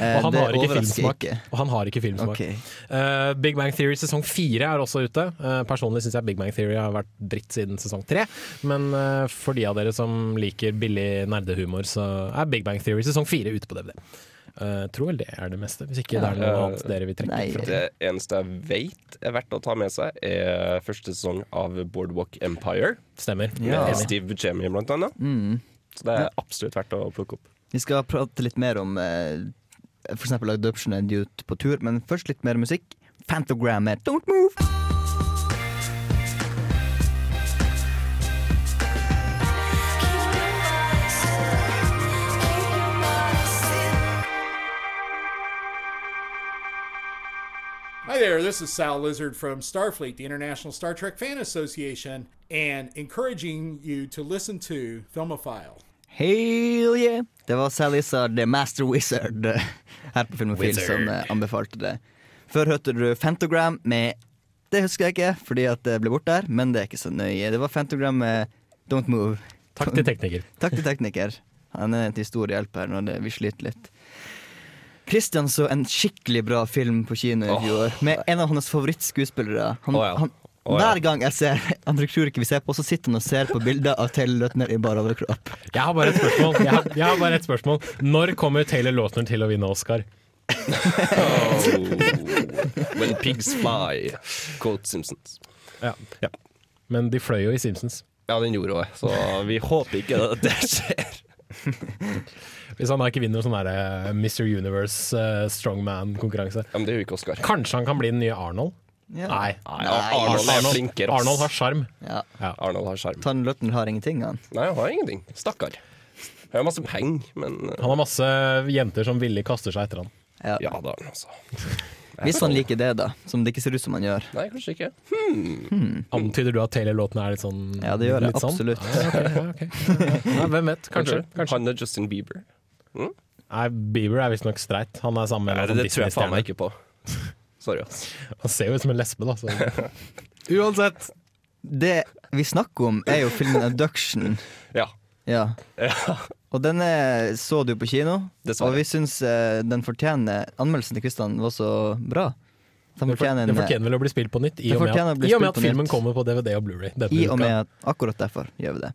Eh, Og han har ikke filmsmak. ikke. Og han har ikke filmsmak. Okay. Uh, Big Bang Theory sesong fire er også ute. Uh, personlig syns jeg Big Bang Theory har vært dritt siden sesong tre. Men uh, for de av dere som liker billig nerdehumor, så er Big Bang Theory sesong fire ute på DVD. Uh, tror vel det er det meste, hvis ikke det er noe Ja. annet dere vil trekke fra. Det eneste jeg vet er verdt å ta med seg, er første sesong av Boardwalk Empire. Stemmer. Ja. Med Steve Buscemi, blant annet. Mm. Så det er absolutt verdt å plukke opp. Vi skal prate litt mer om eh, for eksempel Adoption and er Youth på tur, men først litt mer musikk. Phantogram med Don't Move. Hi there, this is Sal Lizard from Starfleet, the International Star Trek Fan Association, and encouraging you to listen to Filmophile. Hell yeah! Det var Sally Sard, The Master Wizard, her på Filmofil som eh, anbefalte det. Før hørte du Fantogram med Det husker jeg ikke, fordi at det ble borte der, men det er ikke så nøye. Det var Fantogram med Don't Move. Takk til tekniker. Takk til tekniker. Han er til stor hjelp her når det, vi sliter litt. Christian så en skikkelig bra film på kino i fjor, med en av hans favorittskuespillere. Han, oh, ja. han, Å ja. Hver gang jeg ser andre tror vi ser på, så sitter han og ser på bilder av Taylor Lautner i bar overkropp. Jeg har bare et spørsmål. Jeg har, jeg har bare et spørsmål. Når kommer Taylor Lautner til å vinne Oscar? When pigs fly, quote Simpsons. Ja. Men de fløy jo i Simpsons. Ja, den gjorde det, så vi håper ikke at det skjer. Hvis han da ikke vinner sånn Mr. Universe uh, Strongman-konkurranse. Ja, men det er jo ikke Oscar. Kanskje han kan bli den nye Arnold? Ja. Nei. Nei, Arnold er flinkere. Arnold har sjarm. Ja. Arnold har sjarm. Lautner har ingenting, han. Nei, han har ingenting. Stakkar. Han har masse penger, men eh, Han har masse jenter som villig kaster seg etter han. Ja. Ja, han altså. Hvis han liker det, da. Som det ikke ser ut som han gjør. Nei, kanskje ikke. Hmm. Antyder du at Taylor Lautner er litt sånn Ja, det gjør jeg sånn? absolutt. okay, okay. ja, ok. Ja, hvem vet? Kanskje. kanskje. Han er Justin Bieber. Mm? Nei, Bieber er visstnok streit. Han er sammen med Nei, det, det tror jeg faen meg ikke på. Sorry, ass. Han ser jo ut som en lesbe, da. Så. Uansett. Det vi snakker om, er jo filmen 'Abduction'. Ja. Ja. Ja. Og den så du på kino, Dessverre. og vi syns eh, den fortjener Anmeldelsen til Kristian var så bra. Den Den fortjener, den fortjener vel å bli spilt på nytt, i og med at, i og med at filmen nytt. kommer på DVD og Blu-ray I og med at akkurat derfor gjør vi det.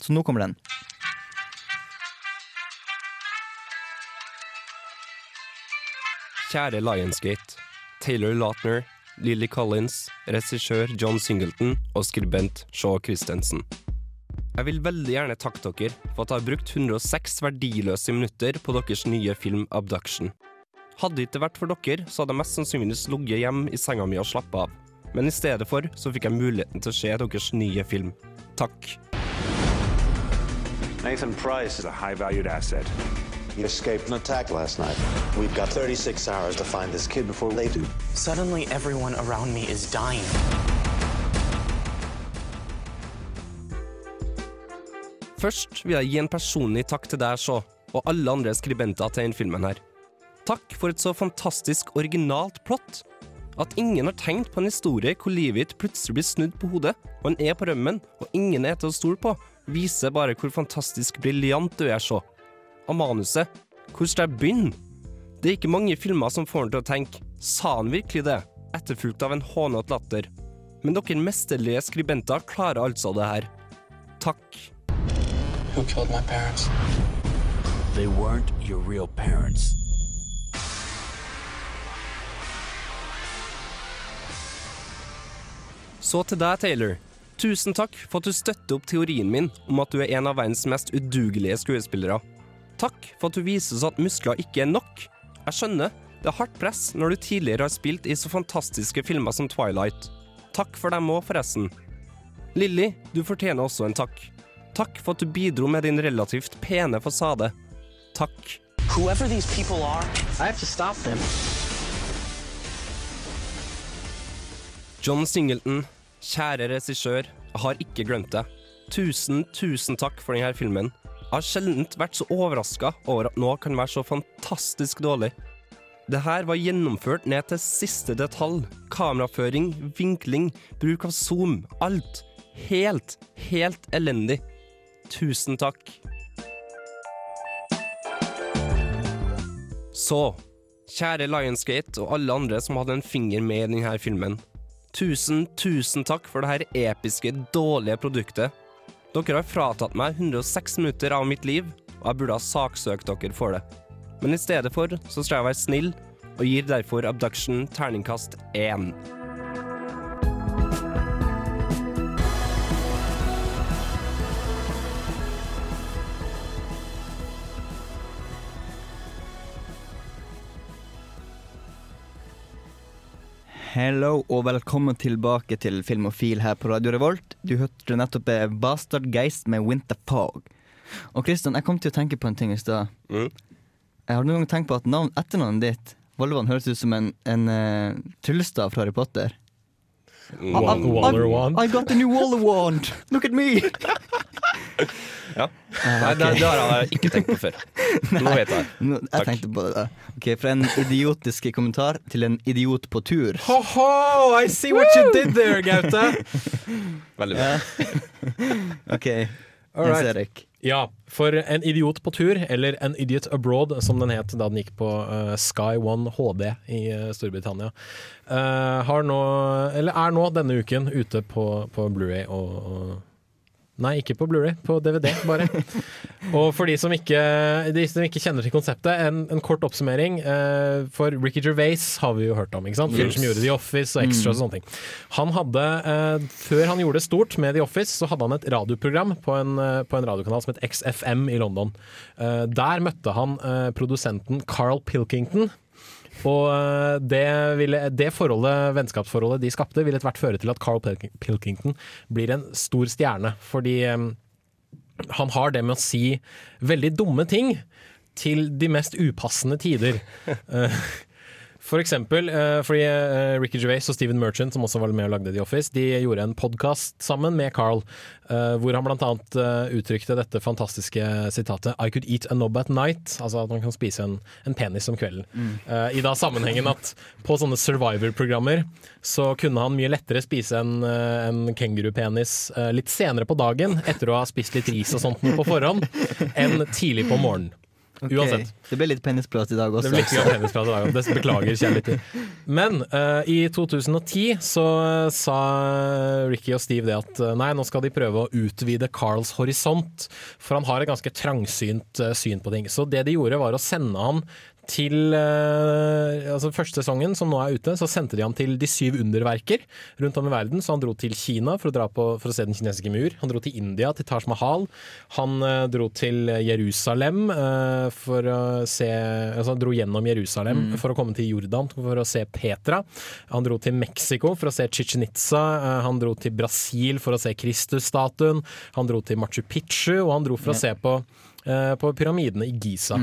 Så nå kommer den. Kjære Lionsgate. Taylor Lautner, Lily Collins, regissør John Singleton og skribent Shaw Christensen. Jeg vil veldig gjerne takke dere for at jeg har brukt 106 verdiløse minutter på deres nye film Abduction. Hadde det ikke vært for dere, så hadde jeg mest sannsynligvis ligget hjemme i senga mi og slappa av. Men i stedet for så fikk jeg muligheten til å se deres nye film. Takk. Nathan Price is a high valued asset. He escaped an attack last night. We've got 36 hours to find this kid before they do. Suddenly, everyone around me is dying. Først vil jeg gi en personlig takk til deg, Shaw, og alle andre skribenter til denne filmen her. Takk for et så fantastisk originalt plott. At ingen har tenkt på en historie hvor livet ditt plutselig blir snudd på hodet, og en er på rømmen, og ingen er til å stole på, viser bare hvor fantastisk briljant du er, Shaw. Og manuset, hvor skal jeg begynne? Det er ikke mange filmer som får en til å tenke, sa han virkelig det? Etterfulgt av en hånete latter. Men dere mesterlige skribenter klarer altså det her. Takk. Who killed my parents? They weren't your real parents. Så til deg, Taylor. Tusen takk for at du støtter opp teorien min om at du er en av verdens mest udugelige skuespillere. Takk for at du viser oss at muskler ikke er nok. Jeg skjønner, det er hardt press når du tidligere har spilt i så fantastiske filmer som Twilight. Takk for dem òg, forresten. Lilly, du fortjener også en takk. Takk for at du bidro med din relativt pene fasade. Takk. Whoever these people are, I have to stop them. John Singleton, kjære regissør, jeg har ikke glemt deg. Tusen, tusen takk for denne filmen. Jeg har sjelden vært så overraska over at noe kan være så fantastisk dårlig. Det her var gjennomført ned til siste detalj. Kameraføring, vinkling, bruk av zoom. Alt. Helt, helt elendig. Tusen takk. Så, kjære Lionsgate og alle andre som hadde en finger med i denne filmen. Tusen, tusen takk for dette episke, dårlige produktet. Dere har fratatt meg 106 minutter av mitt liv, og jeg burde ha saksøkt dere for det. Men i stedet for så skal jeg være snill, og gir derfor Abduction terningkast én. Hello og velkommen tilbake til Filmofil her på Radio Revolt. Du hørte nettopp eh, Bastard Geist med Winter Pog. Og Kristian, jeg kom til å tenke på en ting i stad. Mm. Jeg har noen gang tenkt på at navn, etternavnet ditt, Volvan, høres ut som en, en uh, tryllestav fra Harry Potter. Wa- Waller wand. I got the new Waller wand! Look at me! Ja. Eh, Nei, det, det har jeg ikke tenkt på før. Nå vet jeg. Nå, jeg tenkte på det. Ok, Fra en idiotisk kommentar til en idiot på tur. Ho-ho! I see what you did there, Gaute! Veldig bra. OK, All Jens right. Erik. Ja, for En idiot på tur, eller En idiot abroad, som den het da den gikk på uh, Sky One HD i uh, Storbritannia, uh, nå, er nå denne uken ute på, på Blu-ray og, og Nei, ikke på Blu-ray, på DVD bare. og for de som ikke, de som ikke kjenner til konseptet, en, en kort oppsummering. eh, for Ricky Gervais har vi jo hørt om, ikke sant? Fyren Yes. som gjorde The Office og Extras og sånne ting. Han hadde, eh, Før han gjorde det stort med The Office, så hadde han et radioprogram på en, eh, på en radiokanal som het XFM i London. Eh, der møtte han eh, produsenten Carl Pilkington. Og eh, det, ville, det forholdet, vennskapsforholdet de skapte, ville etter hvert føre til at Carl Pilkington blir en stor stjerne. Fordi eh, han har det med å si veldig dumme ting til de mest upassende tider. For eksempel eh, fordi eh, Ricky Gervais og Steven Merchant, som også var med og lagde The Office, de gjorde en podkast sammen med Carl, eh, hvor han blant annet uttrykte dette fantastiske sitatet I could eat a knob at night. Altså at man kan spise en, en penis om kvelden. Mm. I da sammenhengen at på sånne Survivor-programmer så kunne han mye lettere spise en, en kengurupenis litt senere på dagen, etter å ha spist litt ris og sånt på forhånd, enn tidlig på morgenen. Ok, Uansett. Det ble litt penisprat i dag også. Det blir litt penisprat i dag, også. det beklager kjære lytter. Men uh, i 2010 så eh, sa Ricky og Steve det at eh, nei, nå skal de prøve å utvide Carls horisont, for han har et ganske trangsynt uh, syn på ting. Så det de gjorde var å sende han til eh, altså Første sesongen, som nå er ute, så sendte de ham til De syv underverker rundt om i verden. Så han dro til Kina for å, dra på, for å se Den kinesiske mur. Han dro til India, til Taj Mahal. Han eh, dro til Jerusalem eh, for å se Altså han dro gjennom Jerusalem Mm. for å komme til Jordan for å se Petra. Han dro til Mexico for å se Chichen Itza. han dro til Brasil for å se Kristusstatuen. Han dro til Machu Picchu, og han dro for å se på, på pyramidene i Giza.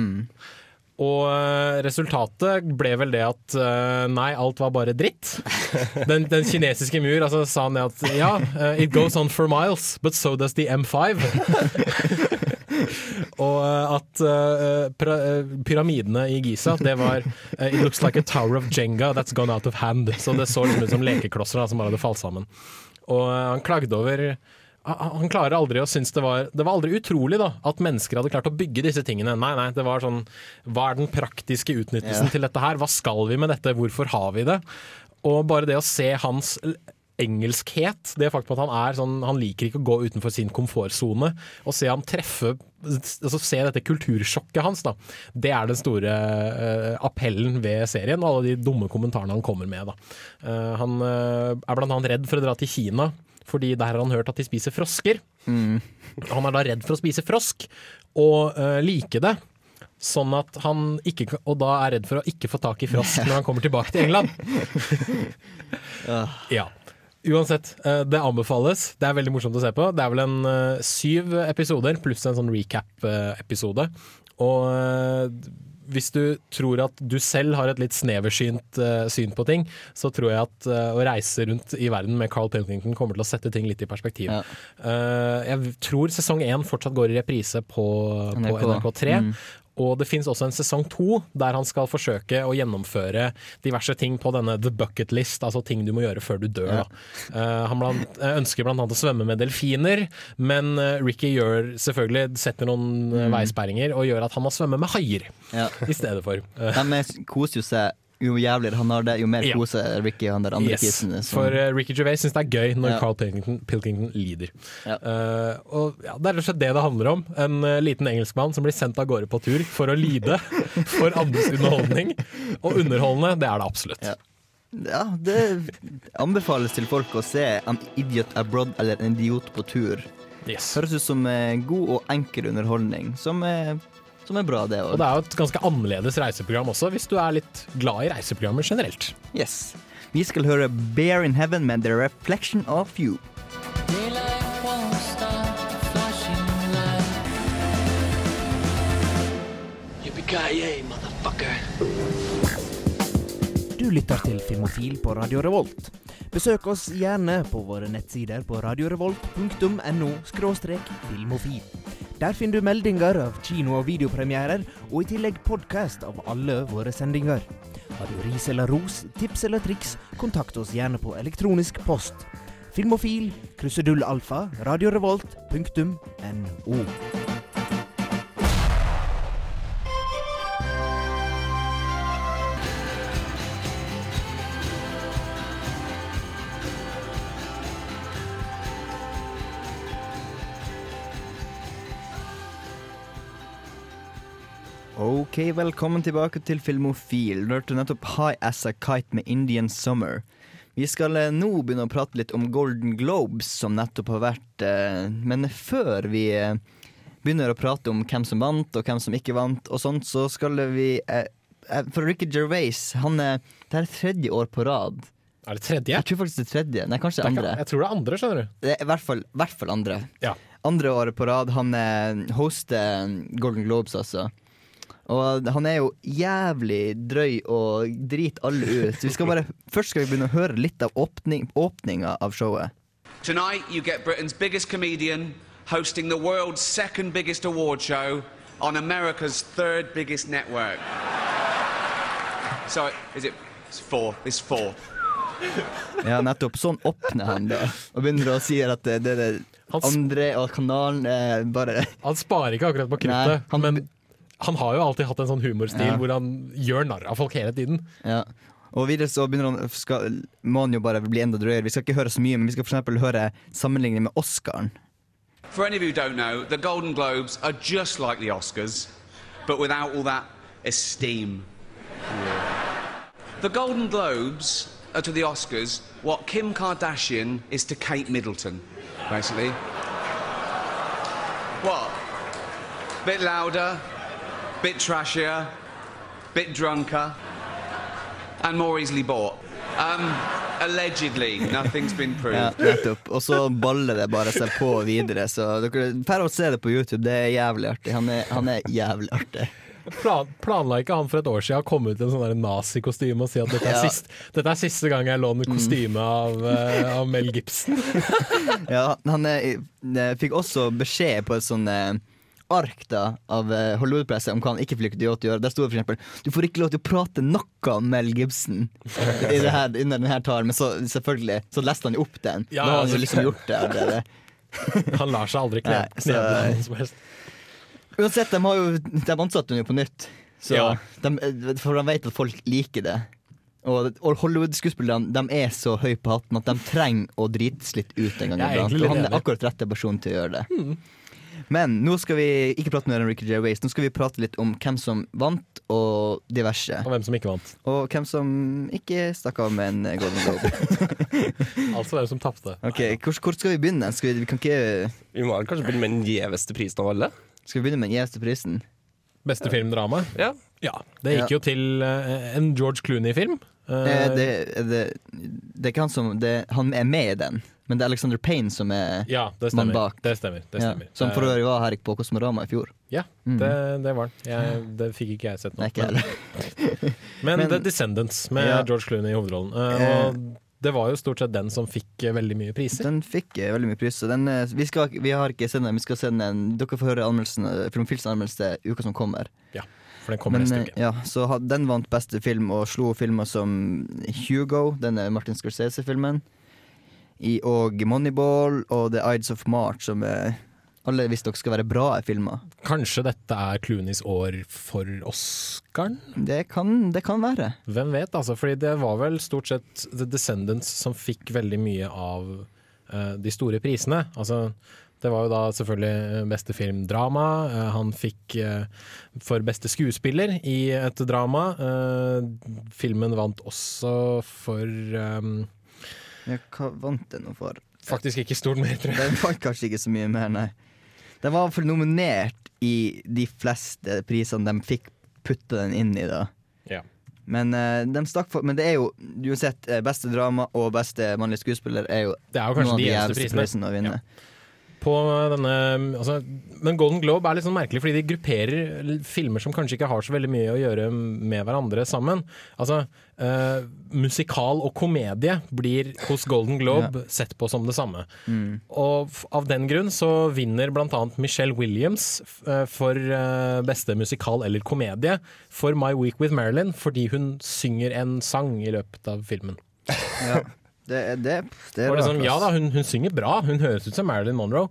Og eh, resultatet ble vel det at eh, nei, alt var bare dritt. Den, den kinesiske mur, altså sa han det at ja, eh, it goes on for miles, but so does the M5. Og at pyramidene i Giza, det var It looks like a tower of Jenga that's gone out of hand. Så det så liksom ut som lekeklosser da, som bare hadde falt sammen. Og han klagde over han klarer aldri å synes det var Det var aldri utrolig da at mennesker hadde klart å bygge disse tingene. Nei, nei, det var sånn Hva er den praktiske utnyttelsen Ja. til dette her? Hva skal vi med dette? Hvorfor har vi det? Og bare det å se hans engelskhet, det faktum at han er sånn Han liker ikke å gå utenfor sin komfortsone. Og se han treffe altså Se dette kultursjokket hans, da. Det er den store uh, appellen ved serien, og alle de dumme kommentarene han kommer med. da. Uh, han uh, er blant annet redd for å dra til Kina, fordi der har han hørt at de spiser frosker. Mm. Han er da redd for å spise frosk, og uh, like det. Sånn at han ikke, Og da er redd for å ikke få tak i frosk når han kommer tilbake til England. Ja. Uansett, eh, det anbefales. Det er veldig morsomt å se på. Det er vel en eh, syv episoder pluss en sånn recap-episode. Og hvis du tror at du selv har et litt sneversynt uh, syn på ting, så tror jeg at uh, å reise rundt i verden med Carl Pilkington kommer til å sette ting litt i perspektiv. Ja. Uh, jeg tror sesong én fortsatt går i reprise på, på NRK. NRK3. Mm. Og det finnes også en sesong to der han skal forsøke å gjennomføre diverse ting på denne the bucket list, altså ting du må gjøre før du dør. Ja. Eh, han blant, eh, ønsker blant annet å svømme med delfiner, men eh, Ricky gjør selvfølgelig setter noen Mm. veisperringer og gjør at han må svømme med haier Ja. i stedet for. De er- koser jo seg jo jævligere han har det, jo mer Ja. koser Ricky og han der andre Yes, kisen. som- For uh, Ricky Gervais syns det er gøy når Ja. Carl Pilkington, Pilkington lider. Ja. Uh, og ja, Det er rett og slett det det handler om. En uh, liten engelskmann som blir sendt av gårde på tur for å lide for andres underholdning. Og underholdende, det er det absolutt. Ja. Det anbefales til folk å se An Idiot Abroad eller En idiot på tur. Yes. Høres ut som eh, god og enkel underholdning, som er, som er bra, det Og det er jo et ganske annerledes reiseprogram også, hvis du er litt glad i reiseprogrammer generelt. Yes. Vi skal høre Bear in Heaven med The Reflection of You. Du lytter til Filmofil på Radio Revolt. Besøk oss gjerne på våre nettsider på radiorevolt.no filmofil. Der finner du meldinger av kino- og videopremierer, og i tillegg podkast av alle våre sendinger. Har du ris eller ros, tips eller triks, kontakt oss gjerne på elektronisk post. Filmofil, krusedull alfa, radiorevolt.no. Ok, velkommen tilbake til Filmofil. Du hørte nettopp High As A Kite med Indian Summer. Vi skal eh, nå begynne å prate litt om Golden Globes, som nettopp har vært eh, Men før vi eh, begynner å prate om hvem som vant, og hvem som ikke vant, og sånt, så skal vi For Ricky Gervais, han er Det er tredje år på rad. Er det tredje? Jeg tror faktisk det er tredje. Nei, kanskje Det er andre. Jeg tror det er andre, skjønner du. Det er i hvert fall, hvert fall andre. Ja. Andre året på rad. Han hoster Golden Globes, altså. Og han er jo jævlig drøy og driter alle ut. Vi skal bare, først skal vi begynne å høre litt av åpning, åpninga av showet. Tonight, you get Britain's biggest comedian hosting the world's second biggest award show on America's third biggest network. So, is it? It's four. It's four. Ja, nettopp. Sånn åpner han det. Og begynner å si at det, det er det andre og kanalen er bare Han sparer ikke akkurat på kruttet, men han har jo alltid hatt en sånn humorstil Ja. hvor han gjør narr av folk hele tiden. Ja. Og videre så begynner han, skal, må han jo bare bli enda drøyere. Vi skal ikke høre så mye, men vi skal eksempel høre sammenligning med Oscaren. For any of you who don't know, the Golden Globes are just like the Oscars, but without all that esteem. The Golden Globes are to the Oscars what Kim Kardashian is to Kate Middleton, basically. What? Bit louder, bit trashier, bit drunker, and more easily bought. Um, allegedly, nothing's been Ja, nettopp. Og så baller det bare seg på videre. Så dere får å se det på YouTube. Det er jævlig artig. Han er, han er jævlig artig. Plan, planla ikke han for et år siden å komme ut i en sånn nazikostyme og si at dette er, Ja. Mm. sist, dette er siste gang jeg låner kostyme av, eh, av Mel Gibson? Ja, han er, eh, fikk også beskjed på et sånn eh, ark da av eh, Hollywood-presset om hva han ikke fikk lov til å gjøre. Der sto det eksempel Du får ikke lov til å prate noe om Mel Gibson i det her, under denne talen, men så selvfølgelig så leste han jo opp den. Ja, da har han altså- jo liksom gjort det allerede. Han lar seg aldri kle noen som helst. Uansett, de, har jo, de ansatte henne jo på nytt. Så Ja. de, for de vet at folk liker det. Og, Hollywood-skuespillerne de er så høy på hatten at de trenger å drites litt ut en gang iblant. han er akkurat rette person til å gjøre det. Mm. Men nå skal vi ikke prate mer om Ricky Gervais. Nå skal vi prate litt om hvem som vant, og diverse. Og hvem som ikke vant. Og hvem som ikke stakk av med en Golden Globe. Altså hvem som tapte. Ok, hvor, hvor skal vi begynne? Skal vi, vi kan ikke Vi må kanskje begynne med den gjeveste prisen av alle? Skal vi begynne med den gjeveste prisen? Beste filmdrama? Ja. Det gikk jo til eh, en George Clooney-film. Eh, det, det, det er ikke han som det, Han er med i den. Men det er Alexander Payne som er Ja, det stemmer. bak. Det stemmer. Det Ja, som for Det- øvrig var her på Kosmorama i fjor. Ja, Mm. det, det var. Jeg, det fikk ikke jeg sett nå. Nei, Men- Men, Men- The Descendants med Ja. George Clooney i hovedrollen. Eh, Eh. og det var jo stort sett den som fikk eh, veldig mye priser. Den fikk eh, veldig mye priser. Den, eh, vi, skal, vi har ikke sett den, vi skal se den en- Dere får høre anmeldelsen, eh, Filmfils anmeldelse uka som kommer. Ja, for den kommer Men, neste eh, uke. Ja, så Den vant beste film og slo filmer som Hugo, denne Martin Scorsese-filmen, i- og Moneyball og The Ides of March, som er alle visstnok skal være bra filmer. Kanskje dette er Clooneys år for Oscaren? Det kan, det kan være. Hvem vet, altså. Fordi det var vel stort sett The Descendants som fikk veldig mye av uh, de store prisene. Altså, det var jo da selvfølgelig beste film drama. Eh, han fikk uh, for beste skuespiller i et drama. Eh, filmen vant også for eh, Ja, hva vant den nå for? Faktisk ikke stort mer, tror jeg. Den vant kanskje ikke så mye mer, nei. Den var iallfall nominert i de fleste prisene de fikk putte den inn i, da. Ja. Men, eh, de stakk for, men det er jo uansett eh, beste drama og beste mannlige skuespiller er jo, Det er jo kanskje noen av de eneste prisene. å vinne. På denne altså, Men Golden Globe er litt sånn merkelig, fordi de grupperer filmer som kanskje ikke har så veldig mye å gjøre med hverandre sammen. Altså, uh, musikal og komedie blir hos Golden Globe sett på som det samme. Mm. Og av den grunn så vinner bl.a. Michelle Williams eh, for uh, beste musikal eller komedie for My Week with Marilyn, fordi hun synger en sang i løpet av filmen. Ja. Det, er- det, det er liksom, ja da, hun, hun synger bra, hun høres ut som Marilyn Monroe,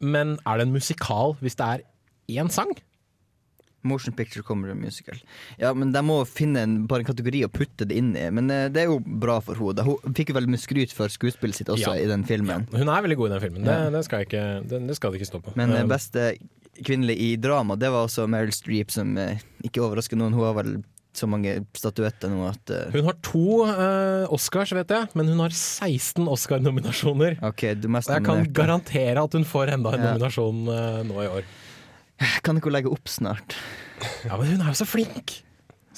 men er det en musikal hvis det er én sang? Motion picture kommer en musical. Ja, men de må finne en, bare en kategori å putte det inn i. Men eh, det er jo bra for henne. Hun fikk jo veldig mye skryt for skuespillet sitt også Ja. i den filmen. Hun er veldig god i den filmen, det, Ja. det, skal, ikke, det, det skal det ikke stå på. Men eh, Um, beste kvinnelig i drama, det var også Meryl Streep, som eh, ikke overrasker noen. Hun har vel så mange statuetter nå at uh... Hun har to uh, Oscars, vet jeg, men hun har 16 Oscar-nominasjoner. Ok, du er mest Og jeg kan garantere at hun får enda en Ja. nominasjon uh, nå i år. Kan ikke hun legge opp snart? Ja, men hun er jo så flink!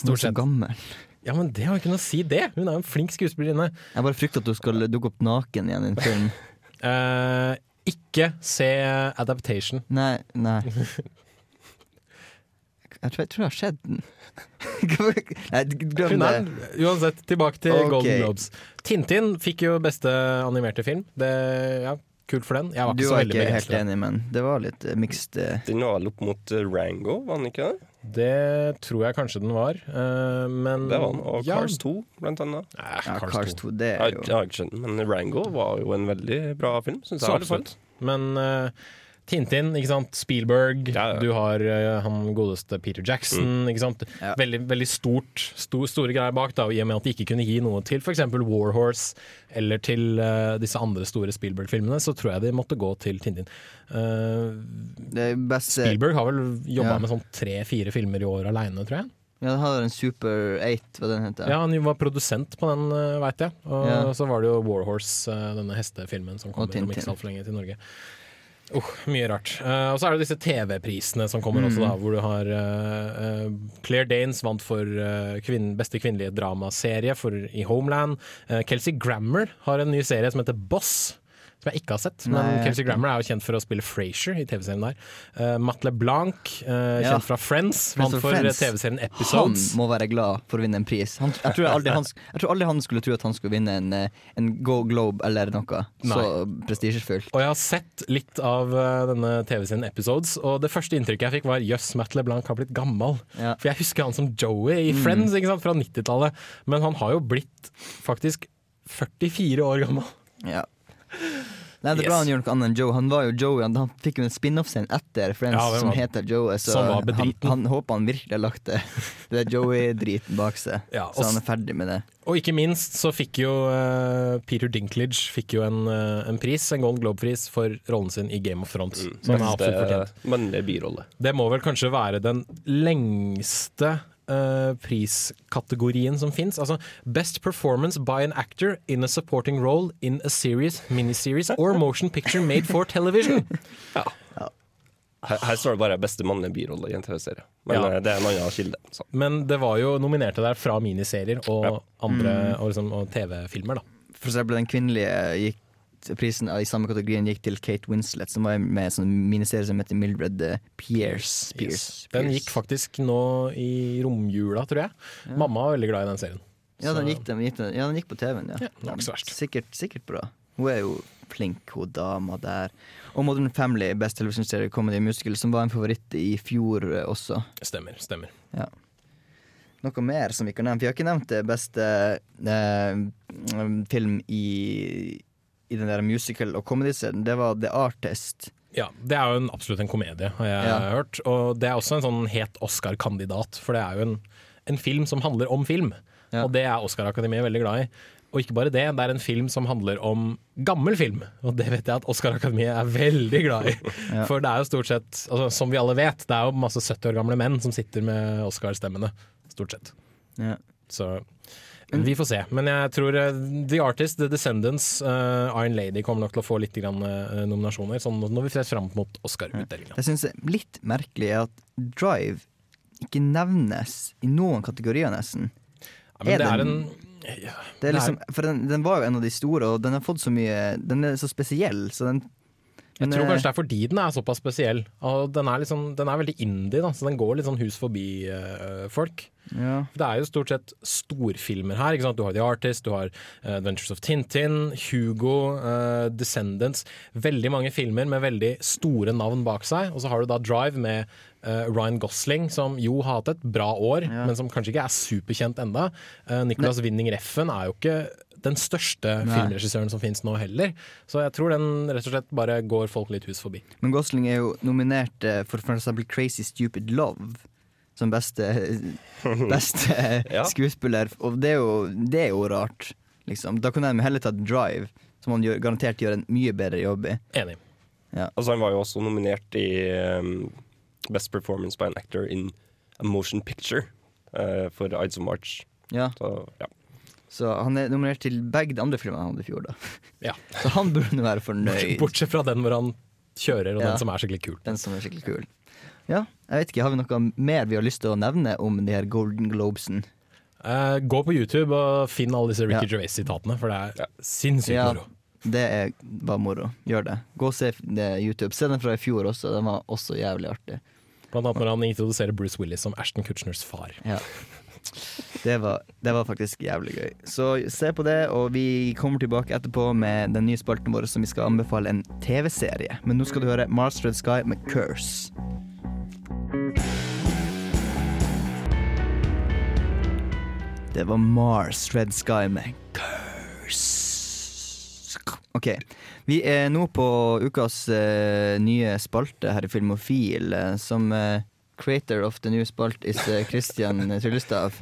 Hun er så sett. gammel. Ja, men det har ikke noe å si, det! Hun er jo en flink skuespillerinne. Jeg bare frykter at hun skal dukke opp naken igjen i en film. Ikke se Adaptation. Nei, nei. Jeg tror jeg, tror jeg har sett den. nei, glem det. uansett tilbake til okay. Golden Globes. Tintin fikk jo beste animerte film. Det, ja, kult for den. Jeg var Du ikke så var veldig ikke helt enig, men det var litt uh, mixed. uh... Den var opp mot uh, Rango, var den ikke det? Det tror jeg kanskje den var, uh, men Det var den. Og ja, Cars 2, blant annet. Nei, Ja, Cars Cars 2. 2, det er jo jeg har ikke skjønt den, men Rango var jo en veldig bra film, syns jeg. Så absolutt. Men eh, Tintin, ikke sant. Spielberg, Ja, ja. du har uh, han godeste Peter Jackson. Ikke sant? Ja. Veldig, veldig stort, stor, store greier bak, da, i og med at de ikke kunne gi noe til f.eks. Warhorse eller til uh, disse andre store Spielberg-filmene, så tror jeg de måtte gå til Tintin. Uh, det beste Spielberg har vel jobba Ja. med sånn tre-fire filmer i år aleine, tror jeg. Ja, han hadde en Super 8, hva den heter. Ja, han var produsent på den, veit jeg. Og Ja. så var det jo Warhorse, eh, denne hestefilmen som kom kommer om ikke så altfor lenge til Norge. Uh, mye rart. Uh, og så er det disse TV-prisene som kommer også, Mm. da, hvor du har eh, Claire Danes vant for kvinn, beste kvinnelige dramaserie for, i Homeland. Uh, Kelsey Grammer har en ny serie som heter Boss. Som jeg ikke har sett, men Nei, Kelsey Grammer er jo kjent for å spille Frasier i TV-serien der. Uh, Matt LeBlanc, uh, Ja. kjent fra Friends, vant for TV-serien Episodes. Han må være glad for å vinne en pris. Han, jeg, tror aldri han, han skulle tro at han skulle vinne en, eh, en Go Globe eller noe så prestisjefullt. Og jeg har sett litt av uh, denne TV-serien Episodes, og det første inntrykket jeg fikk var jøss, Matt LeBlanc har blitt gammel. Ja. For jeg husker han som Joey i Mm. Friends ikke sant, fra 90-tallet, men han har jo blitt faktisk 44 år gammel. Ja. Nei, det er bra han gjør noe annet enn Joe. Han var jo Joey, han, han fikk jo en spin-off-scene etter Friends Ja, den som heter Joey, så han, han håper han virkelig har lagt det, det Joey-driten bak seg. Ja, så han er ferdig med det. Og ikke minst så fikk jo uh, Peter Dinklage fikk jo en, uh, en pris, en Golden Globe-pris, for rollen sin i Game of Thrones. Mm. Som han har absolutt fortjent. Mannlig birolle. Det må vel kanskje være den lengste eh, priskategorien som fins. Altså Best performance by an actor in a supporting role in a series, miniseries or motion picture made for television. Her, her står det bare 'beste mannlige birolle' i en TV-serie. Men Ja. eh, det er en annen kilde. Så. Men det var jo nominerte der fra miniserier og, Ja. andre, Mm. og, liksom, og TV-filmer, da. For eksempel den kvinnelige gikk prisen i samme kategorien gikk til Kate Winslet, som var med i en sånn miniserie som heter Mildred eh, Pierce. Pierce. Den gikk faktisk nå i romjula, tror jeg. Mamma var veldig glad i den serien. Ja, den gikk, den gikk, ja, den gikk på TV-en, ja. Ja. Sikkert, sikkert bra. Hun er jo flink, hun dama der. Og Modern Family, Best Television Series Comedy Musical, som var en favoritt i fjor eh, også. Stemmer. stemmer. Ja. Noe mer som vi kan nevne? Vi har ikke nevnt det beste eh, film i, i den der musical- og comedy-serien. Det var The Artist. Ja, Det er jo en, absolutt en komedie, har jeg Ja. hørt. Og det er også en sånn het Oscar-kandidat, for det er jo en, en film som handler om film. Og det er Oscar-akademiet veldig glad i. Og ikke bare det, det er en film som handler om gammel film. Og det vet jeg at Oscar-akademiet er veldig glad i. Ja. For det er jo stort sett, altså, som vi alle vet, det er jo masse 70 år gamle menn som sitter med Oscar-stemmene. Stort sett. Ja. Så vi får se. Men jeg tror eh, The Artist, The Descendants, uh, Iron Lady kommer nok til å få litt grann, uh, nominasjoner. Sånn når vi ser fram mot Oscar-utdelinga. Jeg syns er litt merkelig er at Drive ikke nevnes i noen kategorier, nesten. Ja, men det er den- en ja, Det er liksom, for den, den var jo en av de store, og den har fått så mye Den er så spesiell, så den Jeg tror eh, kanskje det er fordi den er såpass spesiell. Og den er, liksom, den er veldig indie, da, så den går litt sånn hus forbi uh, folk. Ja. Det er jo stort sett storfilmer her. Du har The Artist, du har eh, Adventures of Tintin, Hugo, uh, Descendants. Veldig mange filmer med veldig store navn bak seg. Og så har du da Drive med eh, Ryan Gosling, som jo har hatt et bra år, men som kanskje ikke er superkjent enda. Uh, Nicholas Winning Reffen er jo ikke den største Nei. filmregissøren som finnes nå heller. Så jeg tror den rett og slett bare går folk litt hus forbi. Men Gosling er jo nominert eh, for for eksempel Crazy Stupid Love. Som beste, beste Ja. skuespiller. Og det er, jo, det er jo rart, liksom. Da kunne de heller tatt Drive, som han gjør, garantert gjør en mye bedre jobb i. Enig. Altså, han var jo også nominert i um, Best Performance by an Actor in a Motion Picture uh, for Ides of March. Ja. Så, ja. Så han er nominert til begge de andre filmene han hadde i fjor, da. Ja. Så han burde nå være fornøyd. Bortsett fra den hvor han kjører, og Ja. den som er skikkelig kul. Den som er skikkelig kul. Ja, jeg vet ikke, Har vi noe mer vi har lyst til å nevne om de her Golden Globesen? Uh, gå på YouTube og finn alle disse Ricky Ja. Gervais-sitatene, for det er sinnssykt Ja, moro. Det er, var moro. Gjør det. Gå og se det YouTube. Se den fra i fjor også, den var også jævlig artig. Blant annet når han introduserer Bruce Willis som Ashton Kutchners far. Ja. Det var, det var faktisk jævlig gøy. Så se på det, og vi kommer tilbake etterpå med den nye spalten vår som vi skal anbefale en TV-serie. Men nå skal du høre Mars Red Sky med Curse. Det var Mars Red Sky med Curse. OK. Vi er nå på ukas uh, nye spalte her i Filmofil, uh, som uh, creator of the new spalt is Christian Tryllestav.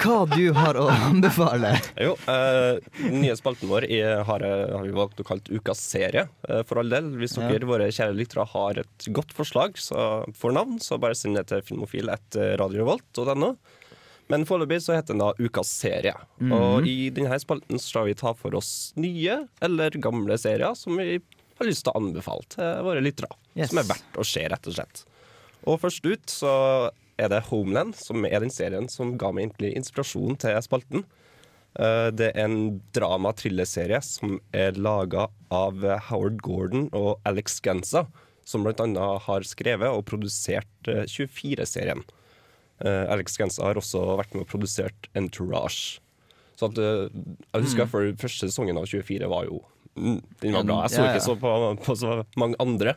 Hva du har å anbefale? Jo, eh, nye spalten vår er, har, har vi valgt å kalle Ukas serie, for all del. Hvis dere, Ja. våre kjære lyttere, har et godt forslag så, for navn, så bare send det til filmofil etter radiorevolt.no. Men foreløpig så heter den da Ukas serie. Mhm. Og i denne spalten skal vi ta for oss nye eller gamle serier som vi har lyst til å anbefale til våre lyttere. Yes. Som er verdt å se, rett og slett. Og først ut så er det Homeland, som er den serien som ga meg egentlig inspirasjon til spalten. Eh, Det er en drama-thrillerserie som er laga av Howard Gordon og Alex Ganza, som bl.a. har skrevet og produsert eh, 24-serien. Eh, Alex Genza har også vært med og produsert Entourage. Så at, eh, jeg husker Mm. for første sesongen av 24 var jo mm, Den var bra. Jeg så Ja, ja. ikke så på, på så mange andre.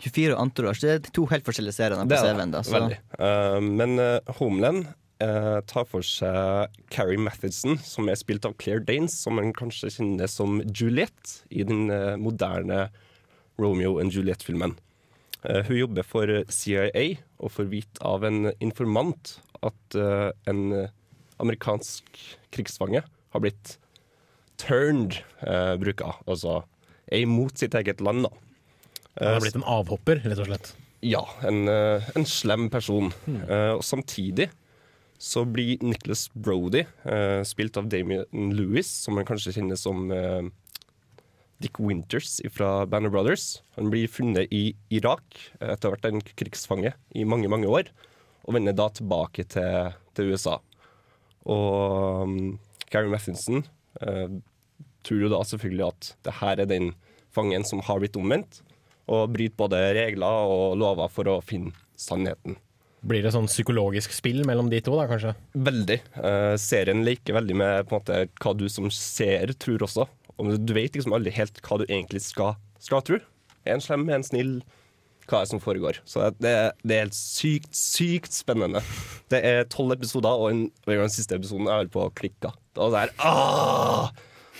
24 og Entourage, det er to helt forskjellige serier på CV-en. da. Så. Veldig. Eh, men uh, Homeland uh, tar for seg Carrie Mathison, som er spilt av Claire Danes, som man kanskje kjenner som Juliette i den moderne Romeo and Juliette-filmen. Hun jobber for CIA og får vite av en informant at uh, en eh, amerikansk krigsfange har blitt turned, uh, bruka, altså er imot sitt eget land. da. Han har blitt en avhopper, rett og slett. Ja, en, eh, en slem person. Eh, og samtidig så blir Nicholas Brody, eh, spilt av Damien Lewis, som man kanskje kjenner som eh, Dick Winters fra Banner Brothers. Han blir funnet i Irak etter å ha vært en krigsfange i mange, mange år, og vender da tilbake til, til USA. Og um, Gary Matheson uh, tror jo da selvfølgelig at det her er den fangen som har blitt omvendt, og bryter både regler og lover for å finne sannheten. Blir det sånn psykologisk spill mellom de to, da, kanskje? Veldig. Uh, serien leker veldig med på en måte, hva du som ser tror også. Og du vet liksom aldri helt hva du egentlig skal, skal tro. En slem, en snill? Hva er det som foregår? Så det, det er helt sykt, sykt spennende. Det er tolv episoder, og en- og den siste episoden er vel på klikka. Og det er, ah!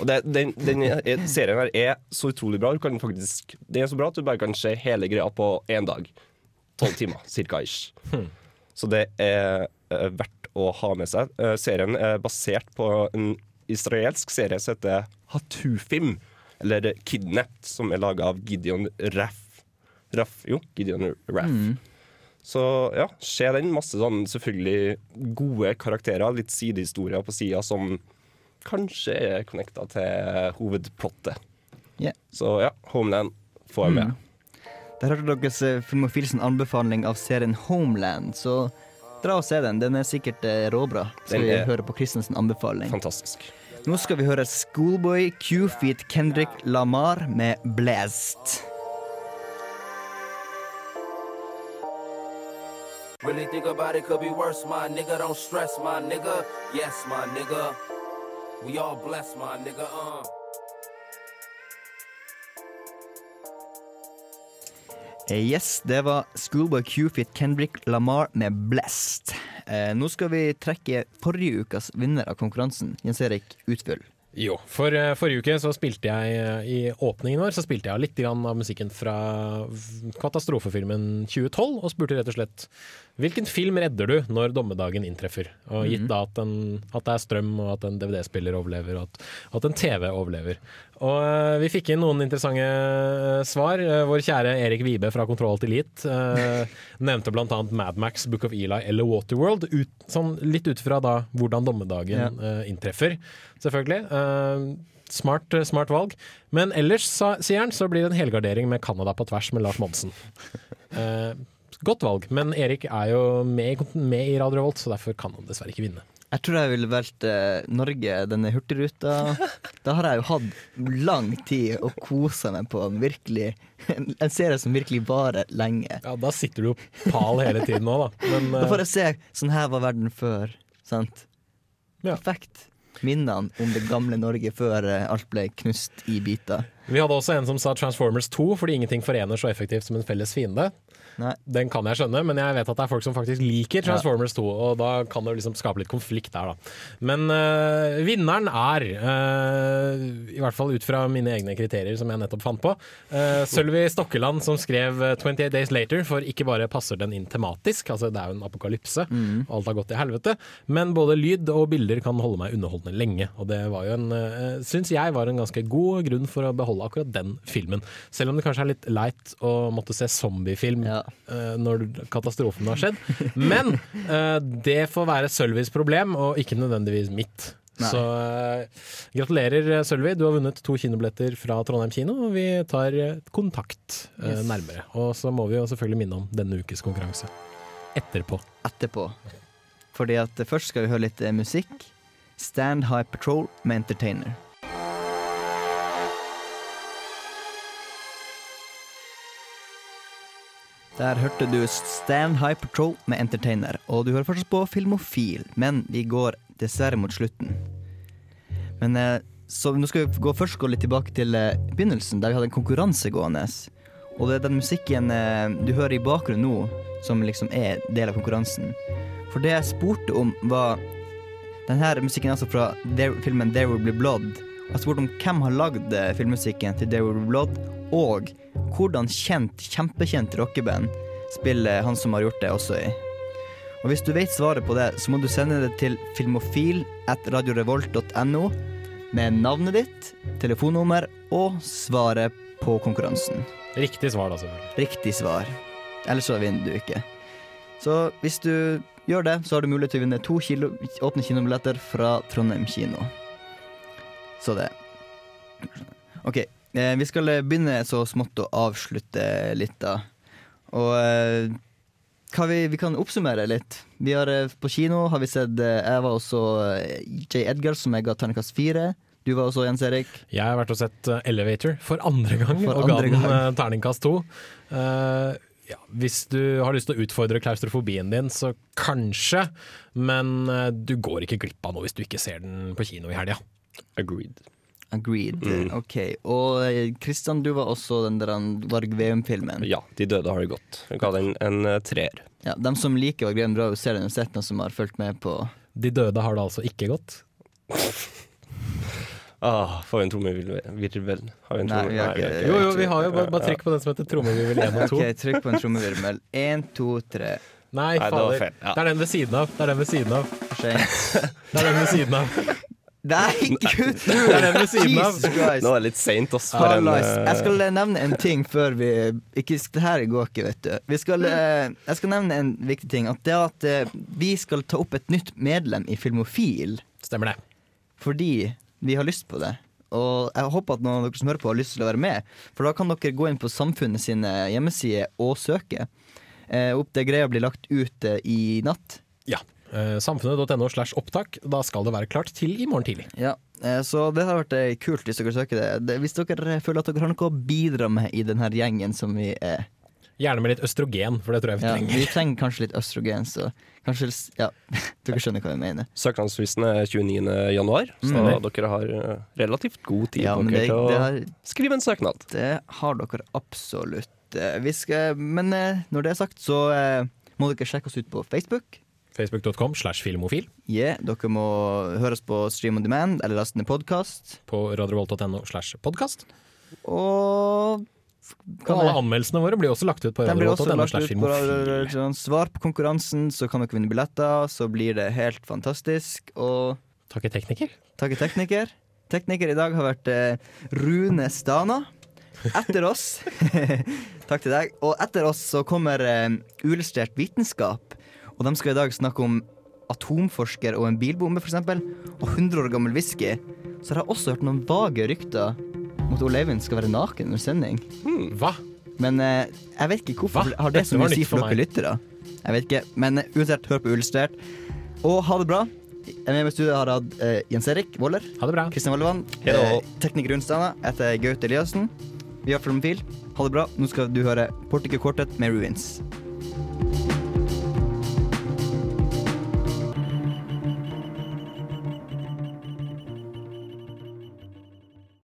Og det, den, den er- serien her er så utrolig bra. Du kan faktisk, det er så bra at du bare kan se hele greia på én dag. Tolv timer, cirka. ish. Så det er eh, verdt å ha med seg. Eh, serien er basert på en israelsk serie som heter Hatufim, eller Kidnapped, som er laga av Gideon Raff. Raff jo, Gideon Raff. Mm. Så ja, se den. Masse sånn selvfølgelig gode karakterer, litt sidehistorier på sida som kanskje er connecta til hovedplottet. Yeah. Så ja, Homeland får jeg med. Mm. Der hørte deres Filmofilsen anbefaling av serien Homeland, så dra og se den. Den er sikkert eh, råbra. Skal vi høre på Christensen anbefaling. Fantastisk. Nå skal vi høre Schoolboy Q-Feet Kendrick Lamar med Blast. Really think about it, could be worse, my nigga. Don't stress, my nigga. Yes, my nigga. We all blessed, my nigga. Uh. Eh, Yes, det var Schoolboy Q-Fit Kendrick Lamar med Blast. Eh, nå skal vi trekke forrige ukas vinner av konkurransen. Jens Erik, utfyll. Jo, for eh, forrige uke så spilte jeg eh, i åpningen vår så spilte jeg litt av musikken fra katastrofefilmen 2012, og spurte rett og slett hvilken film redder du når dommedagen inntreffer? Og gitt da at, en, at det er strøm, og at en DVD-spiller overlever, og at, at en TV overlever. Og eh, vi fikk inn noen interessante eh, svar. Eh, Vår kjære Erik Vibe fra Kontroll til Elite eh, nevnte bl.a. Madmax, Book of Eli eller Waterworld, ut, sånn litt ut fra da hvordan dommedagen eh, inntreffer, selvfølgelig. Eh, smart, smart valg. Men ellers, sa, sier han, så blir det en helgardering med Canada på tvers med Lars Monsen. Eh, godt valg, men Erik er jo med, i- med i Radio Revolt, så derfor kan han dessverre ikke vinne. Jeg tror jeg ville valgt eh, Norge, denne hurtigruta. Da har jeg jo hatt lang tid å kose meg på en virkelig En, en serie som virkelig varer lenge. Ja, Da sitter du jo pal hele tiden nå, da. Men, Da får eh, jeg se sånn her var verden før. Sant? Perfekt. Minnene om det gamle Norge før eh, alt ble knust i biter. vi hadde også en som sa Transformers 2, fordi ingenting forener så effektivt som en felles fiende. Nei. Den kan jeg skjønne, men jeg vet at det er folk som faktisk liker Transformers 2, og da kan det liksom skape litt konflikt der, da. Men øh, vinneren er, øh, i hvert fall ut fra mine egne kriterier som jeg nettopp fant på, øh, Sølvi Stokkeland som skrev øh, 28 Days Later, for ikke bare passer den inn tematisk, altså det er jo en apokalypse, Mm. alt har gått i helvete, men både lyd og bilder kan holde meg underholdende lenge, og det var jo en, øh, syns jeg var en ganske god grunn for å beholde akkurat den filmen. Selv om det kanskje er litt leit å måtte se zombiefilm eh, når katastrofen har skjedd. Men eh, det får være Sølvis problem, og ikke nødvendigvis mitt. Nei. Så eh, gratulerer, Sølvi. Du har vunnet to kinobilletter fra Trondheim kino, og vi tar kontakt Yes. nærmere. Og så må vi jo selvfølgelig minne om denne ukes konkurranse. Etterpå. Etterpå. Fordi at først skal vi høre litt musikk. Stand High Patrol med Entertainer. Der hørte du High Patrol med Entertainer, og du hører fortsatt på Filmofil, men vi går dessverre mot slutten. Men eh, så nå skal vi gå, først gå litt tilbake til eh, begynnelsen, der vi hadde en konkurranse gående. Og det er den musikken eh, du hører i bakgrunnen nå, som liksom er del av konkurransen. For det jeg spurte om, var Denne musikken er altså fra filmen 'There Will Be Blood'. Jeg spurte om hvem har lagd eh, filmmusikken til 'There Will Blood', og hvordan kjent, kjempekjent rockeband spiller han som har gjort det, også i. Og hvis du vet svaret på det, så må du sende det til filmofil at radiorevolt.no med navnet ditt, telefonnummer og svaret på konkurransen. Riktig svar, da, selvfølgelig. Riktig svar. Ellers så vinner du ikke. Så hvis du gjør det, så har du mulighet til å vinne to kilo, åpne kinobilletter fra Trondheim kino. Så det. OK. Eh, vi skal eh, begynne så smått å avslutte litt, da. Og eh, vi, vi kan oppsummere litt. Vi har På kino har vi sett Jeg var også J. Edgar, som jeg ga terningkast fire. Du var også Jens Erik. Jeg har vært og sett Elevator for andre gang, For og ga den terningkast to. Ja, hvis du har lyst til å utfordre klaustrofobien din, så kanskje, men du går ikke glipp av noe hvis du ikke ser den på kino i helga. Agreed. Agreed. Mm. Ok. Og eh, Kristian, du var også den der Varg Veum-filmen. Ja, De døde har det godt. Jeg ga den en eh, treer. Ja, de som liker Varg Veum, bra ser den og sett noen som har fulgt med på De døde har det altså ikke godt. Ah, får vi en trommevirvel? Har vi en Nei, tromme- vi ikke- Jo, jo, vi har jo bare, bare trykk på den som heter trommevirvel 1 og 2. Ok, trykk på en trommevirvel. Én, to, tre. Nei, Nei, det fader. feil, ja. Det er den ved siden av. Det er den ved siden av. Det er den ved siden av. Nei, gud! Jesus Christ. Nå er det litt seint, ass. for en, eh, Jeg skal nevne en ting før vi ikke, Det her går ikke, vet du. Vi skal, eh, jeg skal nevne en viktig ting. At det at eh, vi skal ta opp et nytt medlem i Filmofil. Stemmer det. Fordi vi har lyst på det. Og jeg håper at noen av dere som hører på, har lyst til å være med. For da kan dere gå inn på Samfunnet sine hjemmesider og søke. Opp det greia blir lagt ut i natt. Ja. Eh, Samfunnet.no slash opptak. Da skal det være klart til i morgen tidlig. Ja, eh, Så det har vært eh, kult hvis dere søker det. Hvis dere føler at dere har noe å bidra med i denne gjengen som vi er. Gjerne med litt østrogen, for det tror jeg vi Ja, trenger. vi trenger kanskje litt østrogen, så kanskje Ja, dere skjønner hva jeg mener. Søknadsfristen er 29. januar, så Mm. dere har relativt god tid Ja, dere det, til å det, har, skrive en søknad. det har dere absolutt. Vi skal, men når det er sagt, så må dere sjekke oss ut på Facebook. Facebook.com slash filmofil. Yeah, dere må høres på Stream on Demand eller laste ned podkast. På radiovolt.no slash podkast. Og Og alle anmeldelsene våre blir også lagt ut på lagt slash filmofil. Svar på konkurransen, så kan dere vinne billetter. Så blir det helt fantastisk. Og Takke tekniker. takke tekniker. Tekniker i dag har vært eh, Rune Stana. Etter oss Takk til deg. Og etter oss så kommer eh, Uillustrert vitenskap. Og de skal i dag snakke om atomforsker og en bilbombe, f.eks. Og 100 år gammel whisky. Så har jeg også hørt noen vage rykter om at Ole Eivind skal være naken under sending. Hva? Men eh, jeg vet ikke hvorfor. Hva? Har det Dette så mye å si for dere lyttere? Jeg vet ikke. Men eh, uansett, hør på Illustrert. Og ha det bra. Jeg med meg i studio har hatt eh, Jens Erik Woller. Ha det bra. Kristian Vollevann. Eh, tekniker Rundstana. Jeg heter Gaute Eliassen. Vi har Filmfil. Ha det bra. Nå skal du høre Portico Quartet med Ruins.